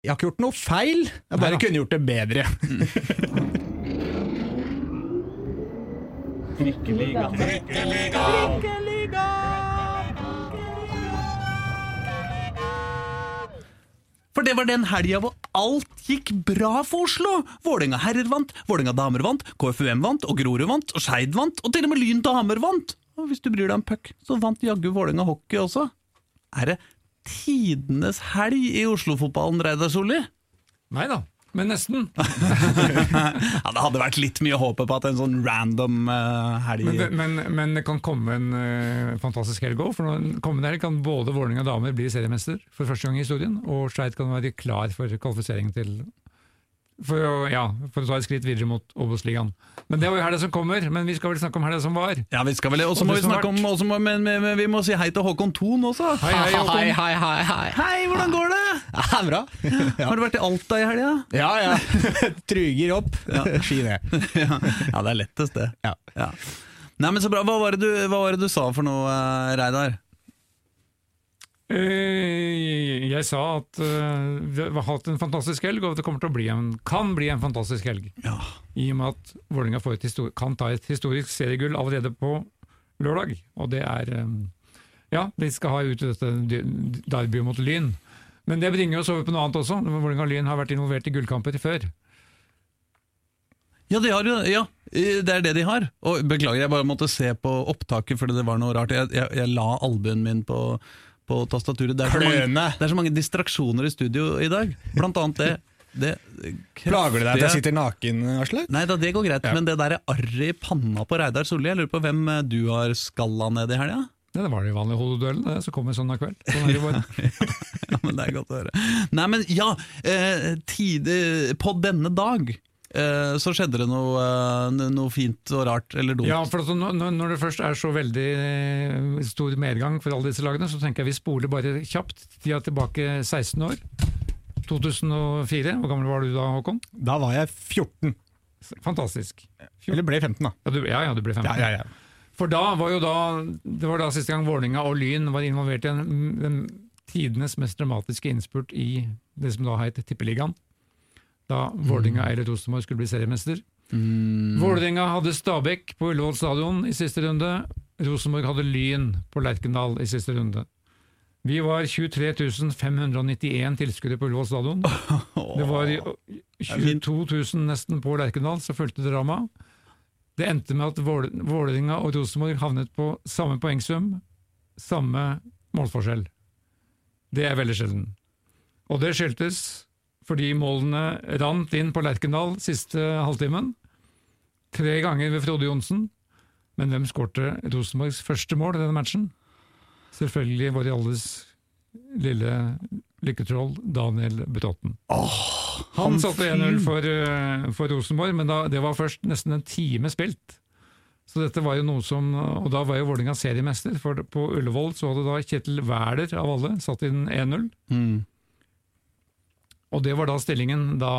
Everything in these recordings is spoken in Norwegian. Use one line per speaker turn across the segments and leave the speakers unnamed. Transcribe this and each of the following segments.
Jeg har ikke gjort noe feil, jeg bare
Neida.
kunne gjort det bedre.
For det var den helga hvor alt gikk bra for Oslo! Vålerenga herrer vant, Vålerenga damer vant, KFUM vant, og Grorud vant, og Skeid vant, og til og med Lyn damer vant! Og hvis du bryr deg om puck, så vant jaggu Vålerenga hockey også. Er det tidenes helg i Oslo-fotballen, Reidar Solli?
Nei da, men nesten.
Ja, det hadde vært litt mye å håpe på at en sånn random uh, helg
Men det, men, men det kan komme en uh, fantastisk helg òg. Kommende helg kan både Vålerenga damer bli seriemester for første gang i historien, og Skeid kan være klar for kvalifisering til for å, ja, for å ta et skritt videre mot Obos-ligaen. Men det var jo helga som kommer, men vi skal vel snakke om helga som var.
Ja, vi skal vel Og så må
det
vi snakke om også men, men, men vi må si hei til Håkon Thon også.
Hei, hei, Håkon.
Hei, hei, hei, hei.
Hei, hvordan går det?
Ja, bra. Ja,
Har du vært i Alta i helga?
ja. ja. Truger opp, ski ned.
ja. ja, det er lettest, det.
Ja.
Ja. Nei, men så bra. Hva var det du, hva var det du sa for noe, eh, Reidar?
Eh, Jeg sa at eh, vi har hatt en fantastisk helg, og at det kommer til å bli en, kan bli en fantastisk helg.
Ja.
I og med at Vålerenga kan ta et historisk seriegull allerede på lørdag. Og det er eh, Ja, de skal ha ut dette derbyet mot Lyn. Men det bringer oss over på noe annet også. Vålerenga og Lyn har vært involvert i gullkamper før.
Ja, de har jo Ja, det er det de har. Og Beklager, jeg bare måtte se på opptaket fordi det var noe rart. Jeg, jeg, jeg la albuen min på, på tastaturet. Det er, så mange, det er så mange distraksjoner i studio i dag. Blant annet det. det
Plager det deg at jeg sitter naken, Aslak?
Nei da, det går greit,
Ja.
men det der arret i panna på Reidar Solli, jeg lurer på hvem eh, du har skalla ned i helga?
Ja, det var de vanlige hodeduellene, som kommer sånn av kveld. Sånn er det bare.
Ja, men det er godt å høre. Nei, men ja, eh, tide, på denne dag så skjedde det noe, eh, noe fint og rart, eller dumt.
Ja, for at når, det først er så veldig eh, stor medgang for alle disse lagene, så tenker jeg vi spoler bare kjapt tida tilbake 16 år. 2004, hvor gammel var du da, Håkon?
Da var jeg 14.
Fantastisk.
Eller ble 15, da.
Ja, du, ja, ja, du ble 15.
Ja, ja, ja.
For da var jo da Det var da siste gang Vålinga og Lyn var involvert i en, den tidenes mest dramatiske innspurt i det som da het Tippeligaen. Da Vålerenga eller Rosenborg skulle bli seriemester.
Mm.
Vålerenga hadde Stabæk på Ullevål stadion i siste runde. Rosenborg hadde Lyn på Lerkendal i siste runde. Vi var 23 591 tilskuere på Ullevål stadion. Det var 22 000 nesten på Lerkendal som fulgte dramaet. Det endte med at Våle- Vålerenga og Rosenborg havnet på samme poengsum, samme målforskjell. Det er veldig sjelden. Og det skyldtes fordi målene rant inn på Lerkendal siste halvtimen. Tre ganger ved Frode Johnsen. Men hvem skårte Rosenborgs første mål i denne matchen? Selvfølgelig vår alles lille lykketroll Daniel Bråten. han satte 1-0 for, eh, for Rosenborg, men da, det var først nesten en time spilt. Så dette var jo noe som, Og da var jo Vålerenga seriemester, for på Ullevål så hadde da Kjetil Wæler av alle satt inn 1-0.
Mm.
Og det var da stillingen da,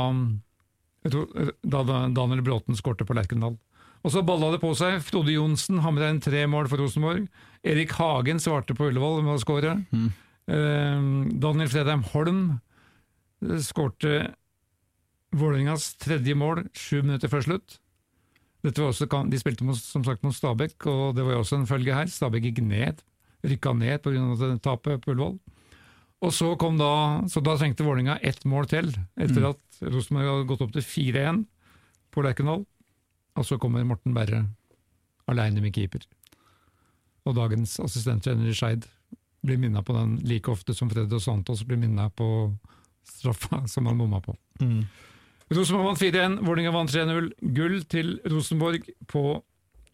tror, da da Daniel Bråten skårte på Lerkendal. Og så balla det på seg. Frode Johnsen hamra inn tre mål for Rosenborg. Erik Hagen svarte på Ullevål med å skåre. Eh, Daniel Fredheim Holm eh, skårte Vålerengas tredje mål sju minutter før slutt. Dette var også, de spilte som sagt mot Stabæk, og det var jo også en følge her. Stabæk gikk ned, rykka ned pga. tapet på Ullevål. Og så kom da, så da trengte Vålerenga ett mål til, etter at Rosenborg hadde gått opp til 4-1 på Lerkendal. Og så kommer Morten Berre aleine med keeper. Og dagens assistenttrener i Skeid blir minna på den like ofte som Fred og Santos blir minna på straffa som han bomma på.
Mm.
Rosenborg vant 4-1, Vålerenga vant 3-0. Gull til Rosenborg på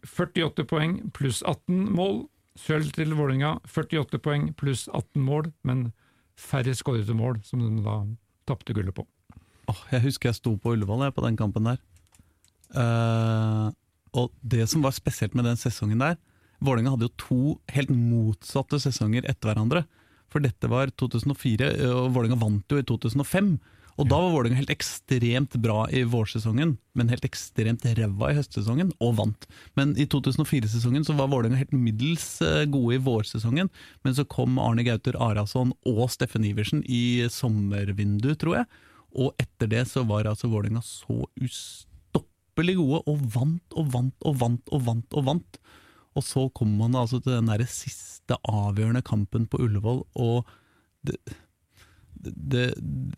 48 poeng pluss 18 mål. Sølv til Vålerenga 48 poeng pluss 18 mål, men færre skårede mål, som de da tapte gullet på.
Oh, jeg husker jeg sto på Ullevål jeg, på den kampen der. Uh, og det som var spesielt med den sesongen der Vålerenga hadde jo to helt motsatte sesonger etter hverandre. For dette var 2004, og Vålerenga vant jo i 2005. Og da var Vålerenga helt ekstremt bra i vårsesongen, men helt ekstremt ræva i høstsesongen, og vant. Men i 2004-sesongen så var Vålerenga helt middels eh, gode i vårsesongen, men så kom Arne Gauter Arason og Steffen Iversen i sommervinduet, tror jeg. Og etter det så var altså Vålerenga så ustoppelig gode, og vant og vant og vant og vant. Og vant. Og så kommer man altså til den der siste avgjørende kampen på Ullevål, og det, det,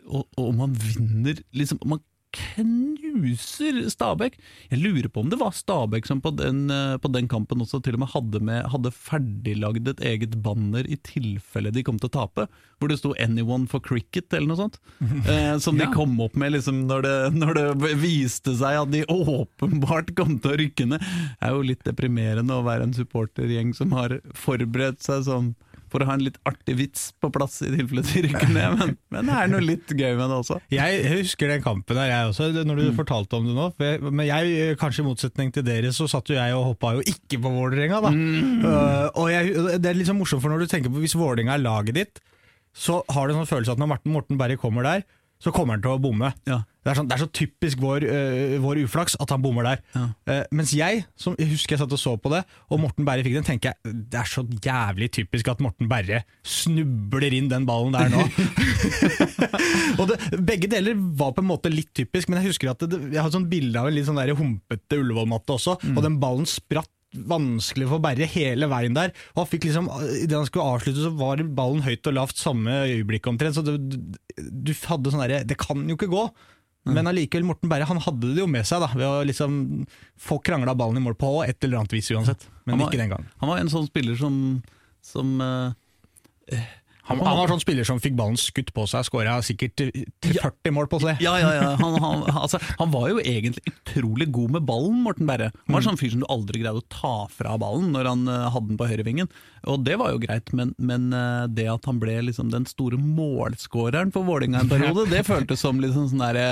og, og man vinner liksom Man knuser Stabæk! Jeg lurer på om det var Stabæk som på den, eh, på den kampen også til og med hadde, med, hadde ferdiglagd et eget banner i tilfelle de kom til å tape, hvor det sto 'Anyone for cricket' eller noe sånt. Eh, som de
Ja.
kom opp med liksom når det, når det viste seg at de åpenbart kom til å rykke ned. Det er jo litt deprimerende å være en supportergjeng som har forberedt seg sånn for å ha en litt artig vits på plass i tilfelle de rykker ned, men, men det er noe litt gøy med det også.
Jeg husker den kampen der, jeg også, når du fortalte om det nå. Jeg, men jeg, kanskje i motsetning til dere, så satt jo jeg og hoppa jo ikke på Vålerenga, da. Uh, og jeg, det er litt sånn morsomt, for når du tenker på hvis Vålerenga er laget ditt, så har du en sånn følelse at når Morten, Berre kommer der, så kommer han til å bomme.
Ja.
Det, er sånn, det er så typisk vår, uh, vår uflaks at han bommer der.
Ja.
Uh, mens jeg, som jeg husker jeg satt og så på det, og Morten Berre fikk den, tenker jeg det er så jævlig typisk at Morten Berre snubler inn den ballen der nå. og det, begge deler var på en måte litt typisk, men jeg husker at det, jeg har sånn bilde av en litt sånn der humpete Ullevål-matte også, og den ballen spratt vanskelig for Berre hele veien der. Og han fikk liksom, Idet han skulle avslutte, så var ballen høyt og lavt samme øyeblikk omtrent. Så du, du hadde sånn derre Det kan jo ikke gå! Men allikevel, Morten Berre han hadde det jo med seg, da ved å liksom få krangla ballen i mål på et eller annet vis uansett. Men
var-
ikke den gang.
Han var en sånn spiller som, som eh,
Han, han var sånn spiller som fikk ballen skutt på seg, skåra sikkert 40 mål på seg.
Ja, ja, ja. Han, han, altså, han var jo egentlig utrolig god med ballen, Morten Berre. Han var sånn fyr som du aldri greide å ta fra ballen når han uh, hadde den på høyrevingen. Og det var jo greit, men, men uh, det at han ble liksom den store målskåreren for Vålerenga en periode, det føltes som liksom sånn derre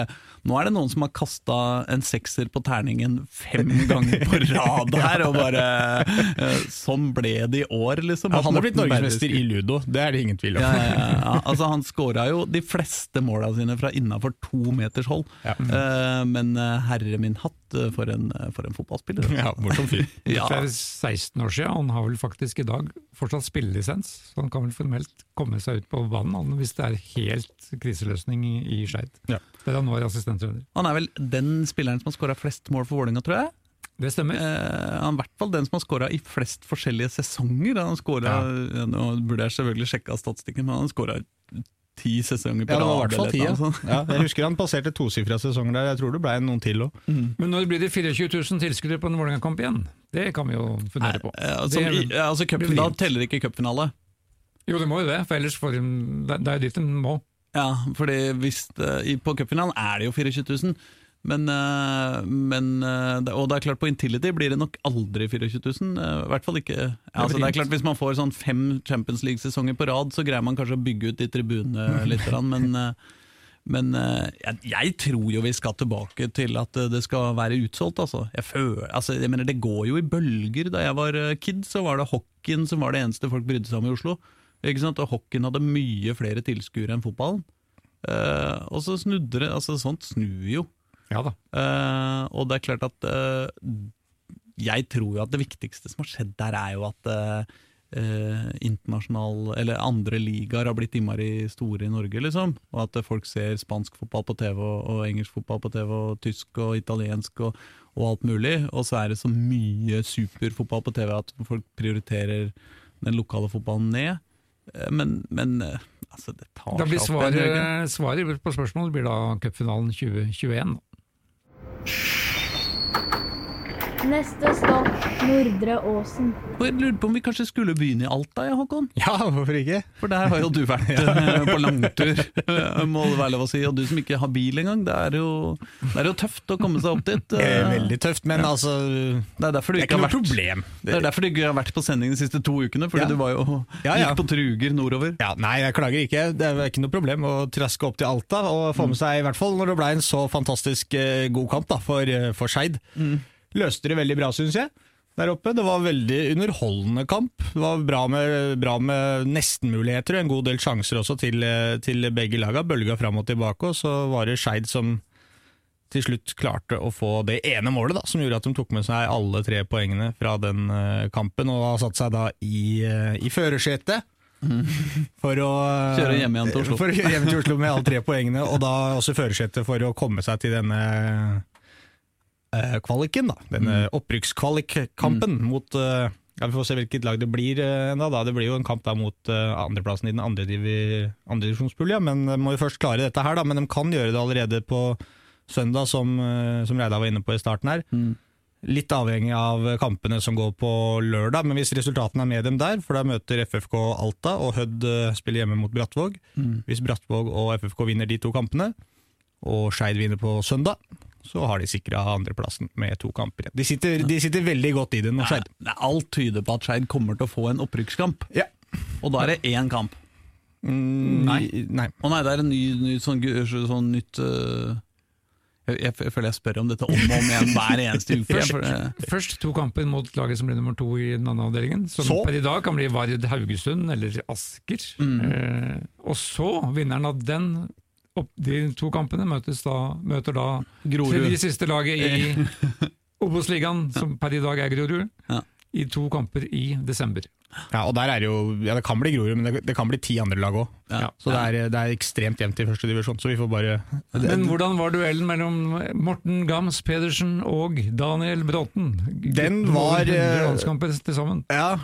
Nå er det noen som har kasta en sekser på terningen fem ganger på rad her, og bare uh, Sånn ble det i år, liksom.
Han har blitt norgesmester i ludo, det er det ingen tvil om.
ja, ja, ja. Altså, han skåra jo de fleste måla sine fra innafor to meters hold.
Ja.
Eh, men eh, herre min hatt eh, for en, for en fotballspiller.
Ja, morsom fyr.
Ja.
Det er 16 år siden, han har vel faktisk i dag fortsatt spillelisens, så han kan vel formelt komme seg ut på banen hvis det er helt kriseløsning i, i Skeid.
Ja.
Der han var assistenttrener.
Han er vel den spilleren som har skåra flest mål for Vålerenga, tror jeg.
Det stemmer.
Eh, han er i hvert fall den som har skåra i flest forskjellige sesonger. Han scoret, ja. Nå burde jeg selvfølgelig sjekka statistikken, men han skåra ti sesonger på
Ja,
rad.
Ja.
Sånn.
Ja, jeg husker han passerte tosifra sesonger der, jeg tror det ble noen til òg.
Men når blir det 24 000 tilskuere på en Vålerenga-kamp igjen? Det kan vi jo fundere på.
Eh, altså,
Det-
i, altså, cupen, da teller ikke cupfinale.
Jo, det må jo det, for ellers får de Det det er jo dit de må.
Ja, fordi hvis det, på cupfinalen er det jo 24 000. Men, eh, men eh, Og det er klart, på Intility blir det nok aldri 24 000. eh, I hvert fall ikke altså, Det er klart Hvis man får sånn fem Champions League-sesonger på rad, så greier man kanskje å bygge ut de tribunene litt. Men, men jeg, jeg tror jo vi skal tilbake til at det skal være utsolgt. Altså. Jeg føler, altså, jeg mener, det går jo i bølger. Da jeg var kid, så var det hockeyen som var det eneste folk brydde seg om i Oslo. Ikke sant? Og hockeyen hadde mye flere tilskuere enn fotballen. Uh, og så snudde det, altså sånt snur jo.
Ja da.
Uh, og det er klart at uh, Jeg tror jo at det viktigste som har skjedd der, er jo at uh, eh, internasjonal Eller andre ligaer har blitt innmari store i Norge, liksom. Og at folk ser spansk fotball på TV, og, og engelsk fotball på TV, og tysk og italiensk og, og alt mulig. Og så er det så mye superfotball på TV at folk prioriterer den lokale fotballen ned. Men, men altså, det tar
Da blir
seg opp
svaret, svaret på spørsmålet blir da cupfinalen 2021. Shh.
Neste stopp Nordre Åsen.
Og jeg lurte på om vi kanskje skulle begynne i Alta, ja, Håkon?
Ja, hvorfor ikke?
For der har jo du vært ja. på langtur, eh, må det være lov å si. Og du som ikke har bil engang. Det er jo, det er jo tøft å komme seg opp dit.
Det
er
Veldig tøft, men altså
Det er derfor du ikke har vært
problem.
Det er derfor du ikke har vært på sending de siste to ukene, fordi
Ja.
du var jo
Ja, ja.
gikk på truger nordover.
Ja, Nei, jeg klager ikke. Det er ikke noe problem å traske opp til Alta og få med seg, i hvert fall når det ble en så fantastisk eh, god kamp da, for, eh, for Skeid. Løste det veldig bra, syns jeg. der oppe. Det var veldig underholdende kamp. Det var bra med, bra med nestenmuligheter og en god del sjanser også til, eh, til begge laga. Bølga fram og tilbake, og så var det Skeid som til slutt klarte å få det ene målet da, som gjorde at de tok med seg alle tre poengene fra den eh, kampen, og har satt seg da i, uh, i førersetet. For å eh,
Kjøre hjem igjen til Oslo.
For å kjøre hjem til Oslo med alle tre poengene, og da også førersetet for å komme seg til denne eh, kvaliken, da. Denne opprykkskvalikkampen mot eh, ja, Vi får se hvilket lag det blir ennå. Det blir jo en kamp da mot eh, andreplassen i den andre, divi, andre divisjonspulja, men de må jo først klare dette her, da. Men de kan gjøre det allerede på søndag, som, eh, som Reidar var inne på i starten her.
Mm.
Litt avhengig av kampene som går på lørdag, men hvis resultatene er med dem der, for da møter FFK Alta, og Hødd eh, spiller hjemme mot Brattvåg.
Mm.
Hvis Brattvåg og FFK vinner de to kampene, og Skeid vinner på søndag, så har de sikra andreplassen med to kamper igjen. De sitter, de sitter veldig godt i det nå, Skeid.
Alt tyder på at Skeid kommer til å få en opprykkskamp,
Ja.
og da er det én kamp.
Mm,
Nei.
nei.
Å nei, det er en ny, ny sånn, sånn nytt uh, jeg, jeg, jeg føler jeg spør om dette om og om igjen hver eneste uke. først,
Først to kamper mot laget som blir nummer to i den andre avdelingen, som
Så?
per i dag kan bli Vard Haugesund eller Asker.
Mm.
Uh, og så, vinneren av den, opp, de to kampene, møtes da, møter da
Grorud.
tredje siste laget i Obos-ligaen, som per i dag er Grorud,
Ja.
i to kamper i desember.
Ja, og der er jo Ja, det kan bli Grorud, men det, det kan bli ti andre lag òg.
Ja.
Så det er, det er ekstremt jevnt i første divisjon, så vi får bare
Men hvordan var duellen mellom Morten Gams Pedersen og Daniel Bråten?
Den var,
Over 100
eh,
til sammen.
Ja,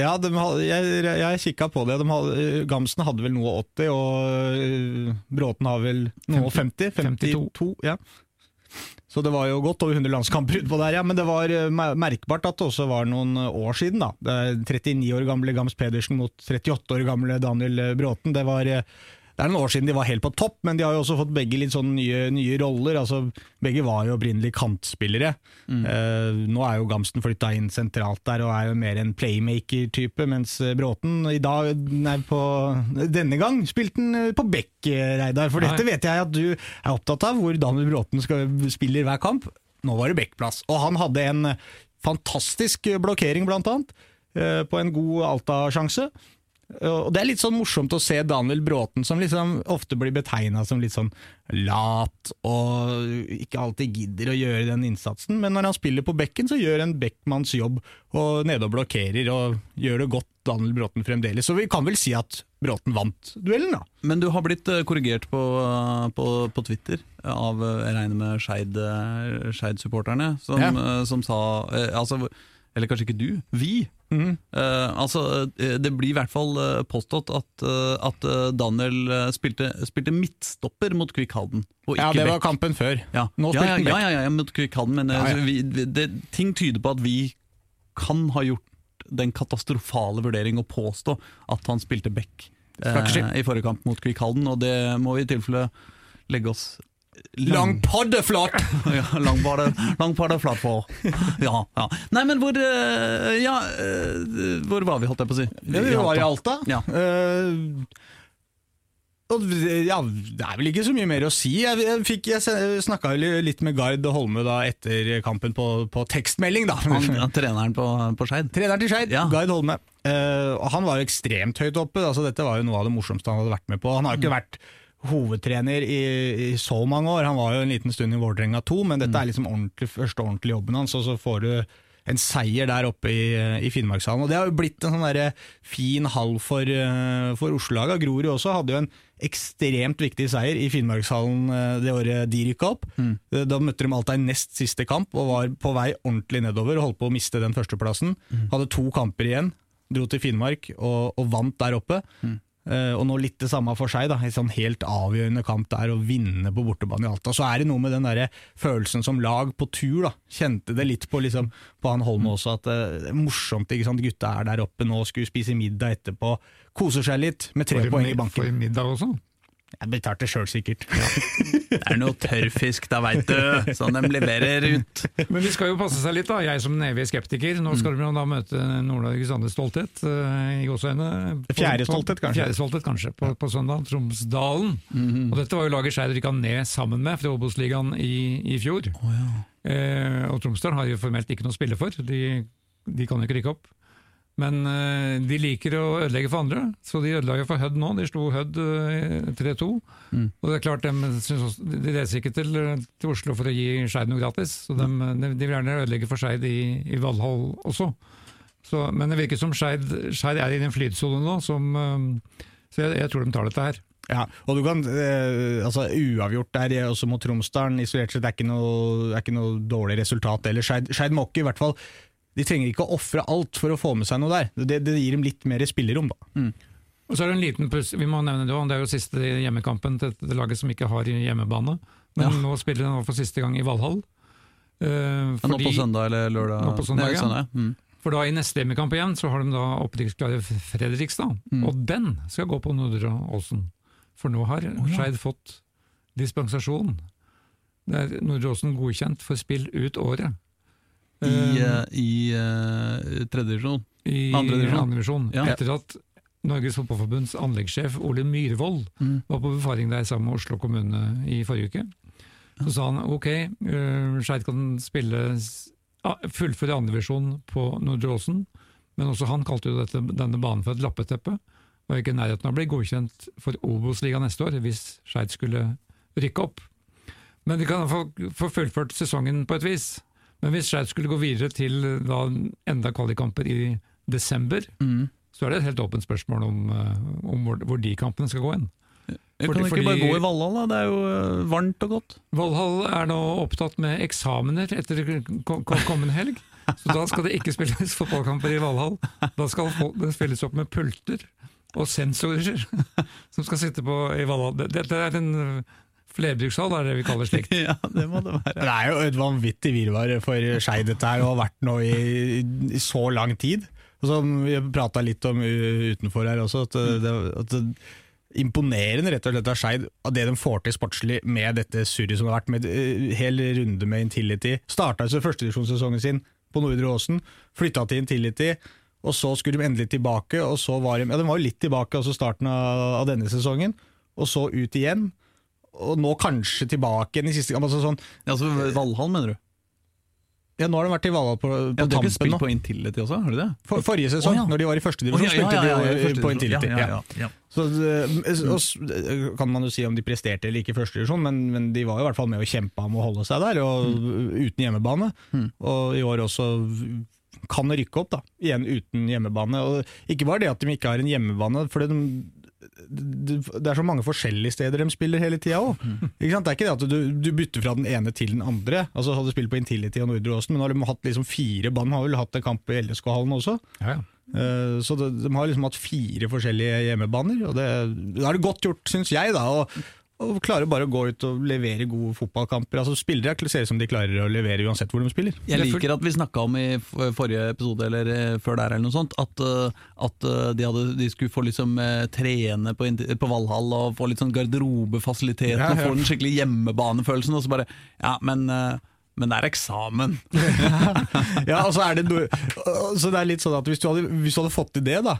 ja de hadde, jeg, jeg kikka på det. De hadde, Gamsen hadde vel noe 80, og øh, Bråten har vel noe 50?
52.
52, ja. Så det var jo godt over 100 landskamper utpå der, ja. Men det var øh, merkbart at det også var noen år siden, da. Det er 39 år gamle Gams Pedersen mot 38 år gamle Daniel øh, Bråten. Det var det er noen år siden de var helt på topp, men de har jo også fått begge litt sånn nye, nye roller. Altså, begge var jo opprinnelig kantspillere. Eh, nå er jo Gamsten flytta inn sentralt der og er jo mer en playmaker-type, mens Bråten i dag, nei, på, denne gang spilte han eh, på bekk, eh, Reidar. For
Nei.
dette vet jeg at du er opptatt av, hvor Daniel Bråten skal spiller hver kamp. Nå var det bekkplass. Og han hadde en fantastisk blokkering, blant annet, eh, på en god Alta-sjanse. Og Det er litt sånn morsomt å se Daniel Bråten, som liksom ofte blir betegna som litt sånn lat og ikke alltid gidder å gjøre den innsatsen. Men når han spiller på bekken, så gjør en bekkmanns jobb og nede og blokkerer og gjør det godt, Daniel Bråten fremdeles. Så vi kan vel si at Bråten vant duellen, da.
Men du har blitt eh, korrigert på, eh, på, på Twitter av eh, jeg regner med Skeid, Skeid-supporterne, som,
Ja.
som sa altså, Eller kanskje ikke du, vi.
Mhm.
Uh, altså, eh, det blir i hvert fall eh, påstått at, at Daniel spilte, spilte midtstopper mot Kvikk Halden.
Ja, det var
back.
kampen før.
Ja.
Nå
ja,
spilte
ja,
han
ja,
back.
ja, ja, mot Kvikk Halden, men
Ja, ja.
Vi, det, ting tyder på at vi kan ha gjort den katastrofale vurdering å påstå at han spilte back eh, i forrige kamp mot Kvikk Halden, og det må vi i tilfelle legge oss
Lang paddeflat!
ja, lang padde, lang paddeflat flat på. Ja, ja. Nei, men hvor eh, Ja, eh, hvor var vi, holdt jeg på å si?
Ja, vi var i Alta.
Ja.
Uh, ja, det er vel ikke så mye mer å si. Jeg, jeg, fikk- jeg snakka litt med Gard Holme da etter kampen på, på tekstmelding. da.
Han, ja, treneren på, på Skeid.
Treneren til Skeid. Gard Holme. Uh, han var jo ekstremt høyt oppe. Altså, dette var jo noe av det morsomste han hadde vært med på. Han har jo ikke vært hovedtrener i, i så mange år. Han var jo en liten stund i Vålerenga 2, men dette er liksom ordentlig, første ordentlige jobben hans. Og så får du en seier der oppe i, i Finnmarkshallen. Og det har jo blitt en sånn fin hall for, eh, for Oslo-laget. Grorud også hadde jo en ekstremt viktig seier i Finnmarkshallen eh, det året de rykka opp. Mm. Da møtte de Alta i nest siste kamp og var på vei ordentlig nedover og holdt på å miste den førsteplassen. Hadde to kamper igjen, dro til Finnmark og, og vant der oppe. Eh, og nå litt det samme for seg, da. En sånn helt avgjørende kamp der å vinne på bortebane i Alta. Så er det noe med den der følelsen som lag på tur, da. Kjente det litt på, liksom, på han Holme også, at eh, det er morsomt. ikke sant? Gutta er der oppe nå, skulle spise middag etterpå. Koser seg litt med tre poeng i banken.
middag også.
Jeg betalte sjøl, sikkert.
Det er noe tørrfisk, da veit du, som de leverer ut.
Men vi skal jo passe seg litt, da. Jeg som en evig skeptiker. Nå skal vi jo da møte Nord-Norges andre stolthet, eh, i gåseøyne.
Fjerde stolthet, kanskje.
Fjerde stolthet, kanskje, på, på søndag. Tromsdalen. Og dette var jo laget Skeid rykka ned sammen med fra Obos-ligaen i, i fjor. Eh, og Tromsdal har jo formelt ikke noe å spille for, de, de kan jo ikke rykke opp. Men eh, de liker å ødelegge for andre, så de ødela for Hødd nå. De slo Hødd eh, 3-2.
Mm.
Og det er klart, de, også, de reiser ikke til, til Oslo for å gi Skeid noe gratis, så de, de, de vil gjerne ødelegge for Skeid i, i Valhall også. Så, men det virker som Skeid er i den flytsonen nå, som, eh, så jeg, jeg tror de tar dette her.
Ja, og du kan, eh, altså Uavgjort der eh, også mot Tromsdalen isolert sett er ikke noe, er ikke noe dårlig resultat. eller Skeid må ikke i hvert fall De trenger ikke å ofre alt for å få med seg noe der. Det, det gir dem litt mer spillerom, da.
Og så er det en liten puss, vi må nevne det også, det er jo siste hjemmekampen til det laget som ikke har hjemmebane. Men
Ja.
nå spiller de nå for siste gang i Valhall. Eh,
fordi, Nå på søndag eller lørdag?
Nå på søndag,
Nei,
ja.
Mm.
For da i neste hjemmekamp igjen så har de da opprykksklare Fredrikstad,
Mm.
og den skal gå på Nordre Åsen. For nå har
ja.
Skeid fått dispensasjon. Det er Nordre Åsen godkjent for spill ut året.
I,
eh,
i uh, tredje divisjon.
i
andre divisjon. Ja.
Etter at Norges Fotballforbunds anleggssjef Ole Myhrvold
Mm.
var på befaring der sammen med Oslo kommune i forrige uke. Så sa han ok, uh, Skeid kan spille uh, fullføre andredivisjon på Nordre Åsen, men også han kalte jo dette, denne banen for et lappeteppe, og er ikke i nærheten av å bli godkjent for Obos-ligaen neste år, hvis Skeid skulle rykke opp. Men de kan få, få fullført sesongen på et vis. Men hvis Skeid skulle gå videre til da, enda kvalikkamper i desember,
Mm.
så er det et helt åpent spørsmål om, eh, om hvor, hvor de kampene skal gå hen.
Jeg
Fordi-
kan ikke
fordi-
bare gå i Valhall, da? Det er jo eh, varmt og godt.
Valhall er nå opptatt med eksamener etter ko- ko- kommende helg, så da skal det ikke spilles fotballkamper i Valhall. Da skal det spilles opp med pulter og sensorer som skal sitte på i Valhall. Det- Dette er en flerbrukshall, er det vi kaller slikt.
Ja, det må det være.
Det er jo et vanvittig virvar for Skei, dette her, og har vært nå i, i så lang tid. Og som vi prata litt om utenfor her også, at det, at det imponerende rett og slett av Skeid av det de får til sportslig med dette surret som har vært med uh, hel runde med Intility. Starta altså førstedivisjonssesongen sin på Nordre Åsen, flytta til Intility. Og så skulle de endelig tilbake, og så var de, ja, de var jo litt tilbake også starten av, av denne sesongen. Og så ut igjen, og nå kanskje tilbake igjen i siste kamp. Altså sånn,
Ja, altså Valhall, mener du?
ja, nå har de vært i Valhall på, på
Ja, du har ikke
tampen
spilt
nå.
på Intility også, har du det?
For, forrige sesong,
oh, ja.
når de var i første
Å,
divisjon,
ja,
spilte de på. Intility.
Ja.
Så, eh, og kan man jo si om de presterte eller ikke i første divisjon, men, men de var jo i hvert fall med og kjempa om å holde seg der, og uten hjemmebane.
Mm.
Og i år også kan rykke opp, da, igjen uten hjemmebane. Og ikke bare det at de ikke har en hjemmebane, for de, det er så mange forskjellige steder de spiller hele tida òg. Det er ikke det at du, du bytter fra den ene til den andre. Altså Hadde spilt på Intility og Nordre Åsen, men nå har de hatt liksom fire band. Har vel hatt en kamp i LSK-hallen også.
Ja, ja.
Eh, Så de, de har liksom hatt fire forskjellige hjemmebaner, og det, det er det godt gjort, syns jeg, da. å å klare bare å gå ut og levere gode fotballkamper. Altså Spillere ser ut som de klarer å levere uansett hvor de spiller.
Jeg
er
liker at vi snakka om i forrige episode, eller eh, før der, eller noe sånt, at, eh, at eh, de, hadde, de skulle få liksom trene på, på Valhall og få litt sånn garderobefasiliteter
Ja, ja.
og få den skikkelig hjemmebanefølelsen, og så bare Ja, men, men det er eksamen.
Ja, og så er det, noe så det er litt sånn at hvis du hadde, hvis du hadde fått til det, da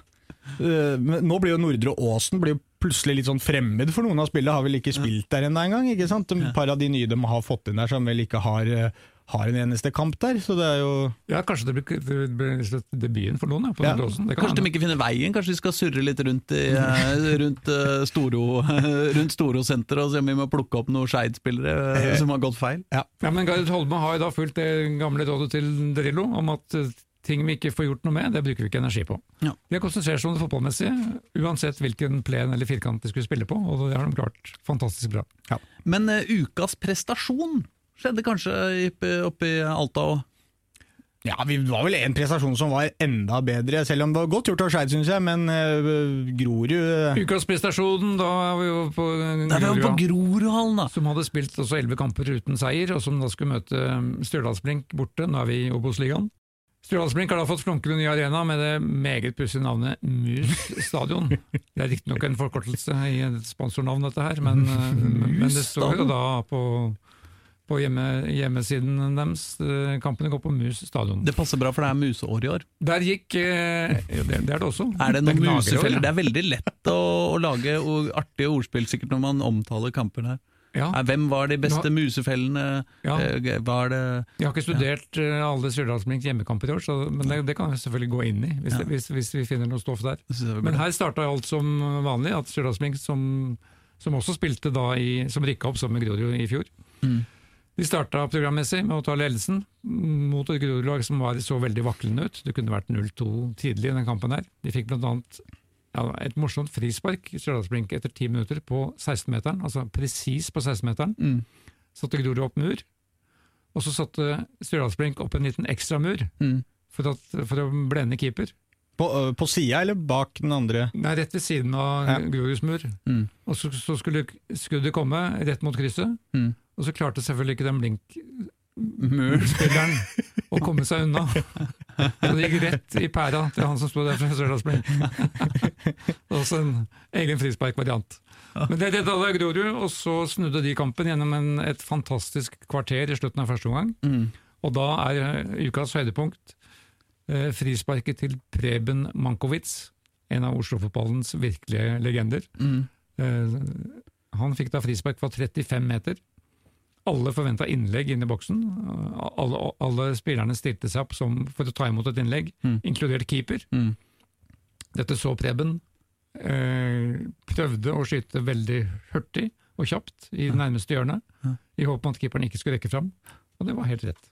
men Nå blir jo Nordre Åsen blir jo plutselig litt sånn fremmed for noen av spillene. Har vel ikke spilt der ennå engang. Et par av de nye de har fått inn der, som vel ikke har, eh, har en eneste kamp der. Så det er jo
ja, kanskje det blir, det blir slett debuten for noen ja, på
Ja.
Nordre Åsen. Det kan
Kanskje de ikke finner veien, kanskje de skal surre litt rundt, i, eh, rundt eh, Storo rundt Storo-senteret og se om vi må plukke opp noen Skeid-spillere eh, som har gått feil.
Ja, men Gard Holme har jo da fulgt det gamle rådet til Drillo om at eh, ting vi ikke får gjort noe med, det bruker vi ikke energi på.
Ja.
De har konsentrert seg om det fotballmessige, uansett hvilken plen eller firkant de skulle spille på, og det har de klart fantastisk bra.
Men uh, ukas prestasjon skjedde kanskje oppe, i Alta òg?
Ja, vi det var vel en prestasjon som var enda bedre, selv om det var godt gjort av Skeid, syns jeg. Men uh, Grorud uh...
Ukas prestasjon, da er vi jo på
Grorudhallen, vi var på
Grorud,
da!
som hadde spilt også elleve kamper uten seier, og som da skulle møte Stjørdalsblink borte. Nå er vi i Obos-ligaen. Stjørdalsblink har da fått flunkende ny arena med det meget pussige navnet Mus stadion. Det er riktignok en forkortelse i et sponsornavn, dette her, men, uh, men det står jo da på, på hjemme, hjemmesiden deres. uh, Kampene går på Mus stadion.
Det passer bra, for det er museår i år.
Der gikk eh, ja, det, det er det også.
Er det noen
knager
musefeller?
Ja.
Det er veldig lett å, å lage artige ordspill sikkert når man omtaler kamper her.
Ja.
Eh, Hvem var de beste
Nå-
musefellene?
Ja.
Eh, Var det
Jeg har ikke studert ja. alle Stjørdalsblink hjemmekamper i år, så, men det, det kan vi selvfølgelig gå inn i hvis, det, hvis, hvis vi finner noe stoff der.
Jeg
Men her starta alt som vanlig, at Stjørdalsblink, som, som også spilte da i, som rykka opp sammen med Grorud i fjor,
Mm.
de starta programmessig med å ta ledelsen mot et Grorud-lag som var så veldig vaklende ut. Det kunne vært 0-2 tidlig i den kampen her. De fikk blant annet ja, et morsomt frispark i Stjørdalsblink etter ti minutter på 16-meteren, altså presis på 16-meteren.
Mm.
Satte Grorud opp mur, og så satte Stjørdalsblink opp en liten ekstra mur
Mm.
for, at, for å blende keeper.
På, øh, på sida eller bak den andre?
Nei, rett ved siden av
Ja.
Groruds mur.
Mm.
Og så, så skulle skuddet komme rett mot krysset,
Mm.
og så klarte selvfølgelig ikke den. Blink-spilleren å komme seg unna. Så det gikk rett i pæra til han som sto der fra Stjørdalsblink. Også en egen frisparkvariant. Men det da Grorud, og så snudde de kampen gjennom en, et fantastisk kvarter i slutten av første omgang.
Mm.
Og da er eh, ukas høydepunkt eh, frisparket til Preben Mankovic, en av Oslo-fotballens virkelige legender.
Mm.
Eh, han fikk da frispark fra 35 meter. Alle forventa innlegg inn i boksen. Alle, alle spillerne stilte seg opp som, for å ta imot et innlegg,
Mm.
inkludert keeper.
Mm.
Dette så Preben. Eh, prøvde å skyte veldig hurtig og kjapt i det nærmeste hjørnet, i håp om at keeperen ikke skulle rekke fram. Og det var helt rett.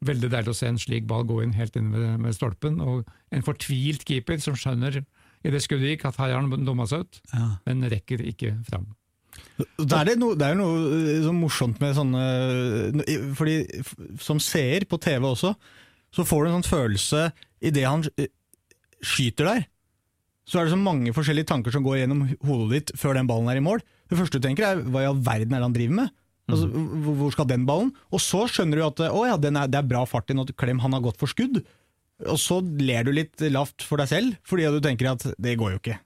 Veldig deilig å se en slik ball gå inn helt inn ved, ved stolpen, og en fortvilt keeper som skjønner i det skuddet gikk at her har han dumma seg ut,
Ja.
men rekker ikke fram.
Det er, det, noe, det er jo noe øh, så morsomt med sånne Fordi Som seer på TV også, så får du en sånn følelse idet han øh, skyter der. Så er det så mange forskjellige tanker som går gjennom hodet ditt før den ballen er i mål. Det første du tenker er hva i all verden er det han driver med? Altså, hvor- hvor skal den ballen? Og så skjønner du at å ja, den er, det er bra fart i den, Klem han har gått for skudd. Og så ler du litt lavt for deg selv, fordi du tenker at det går jo ikke.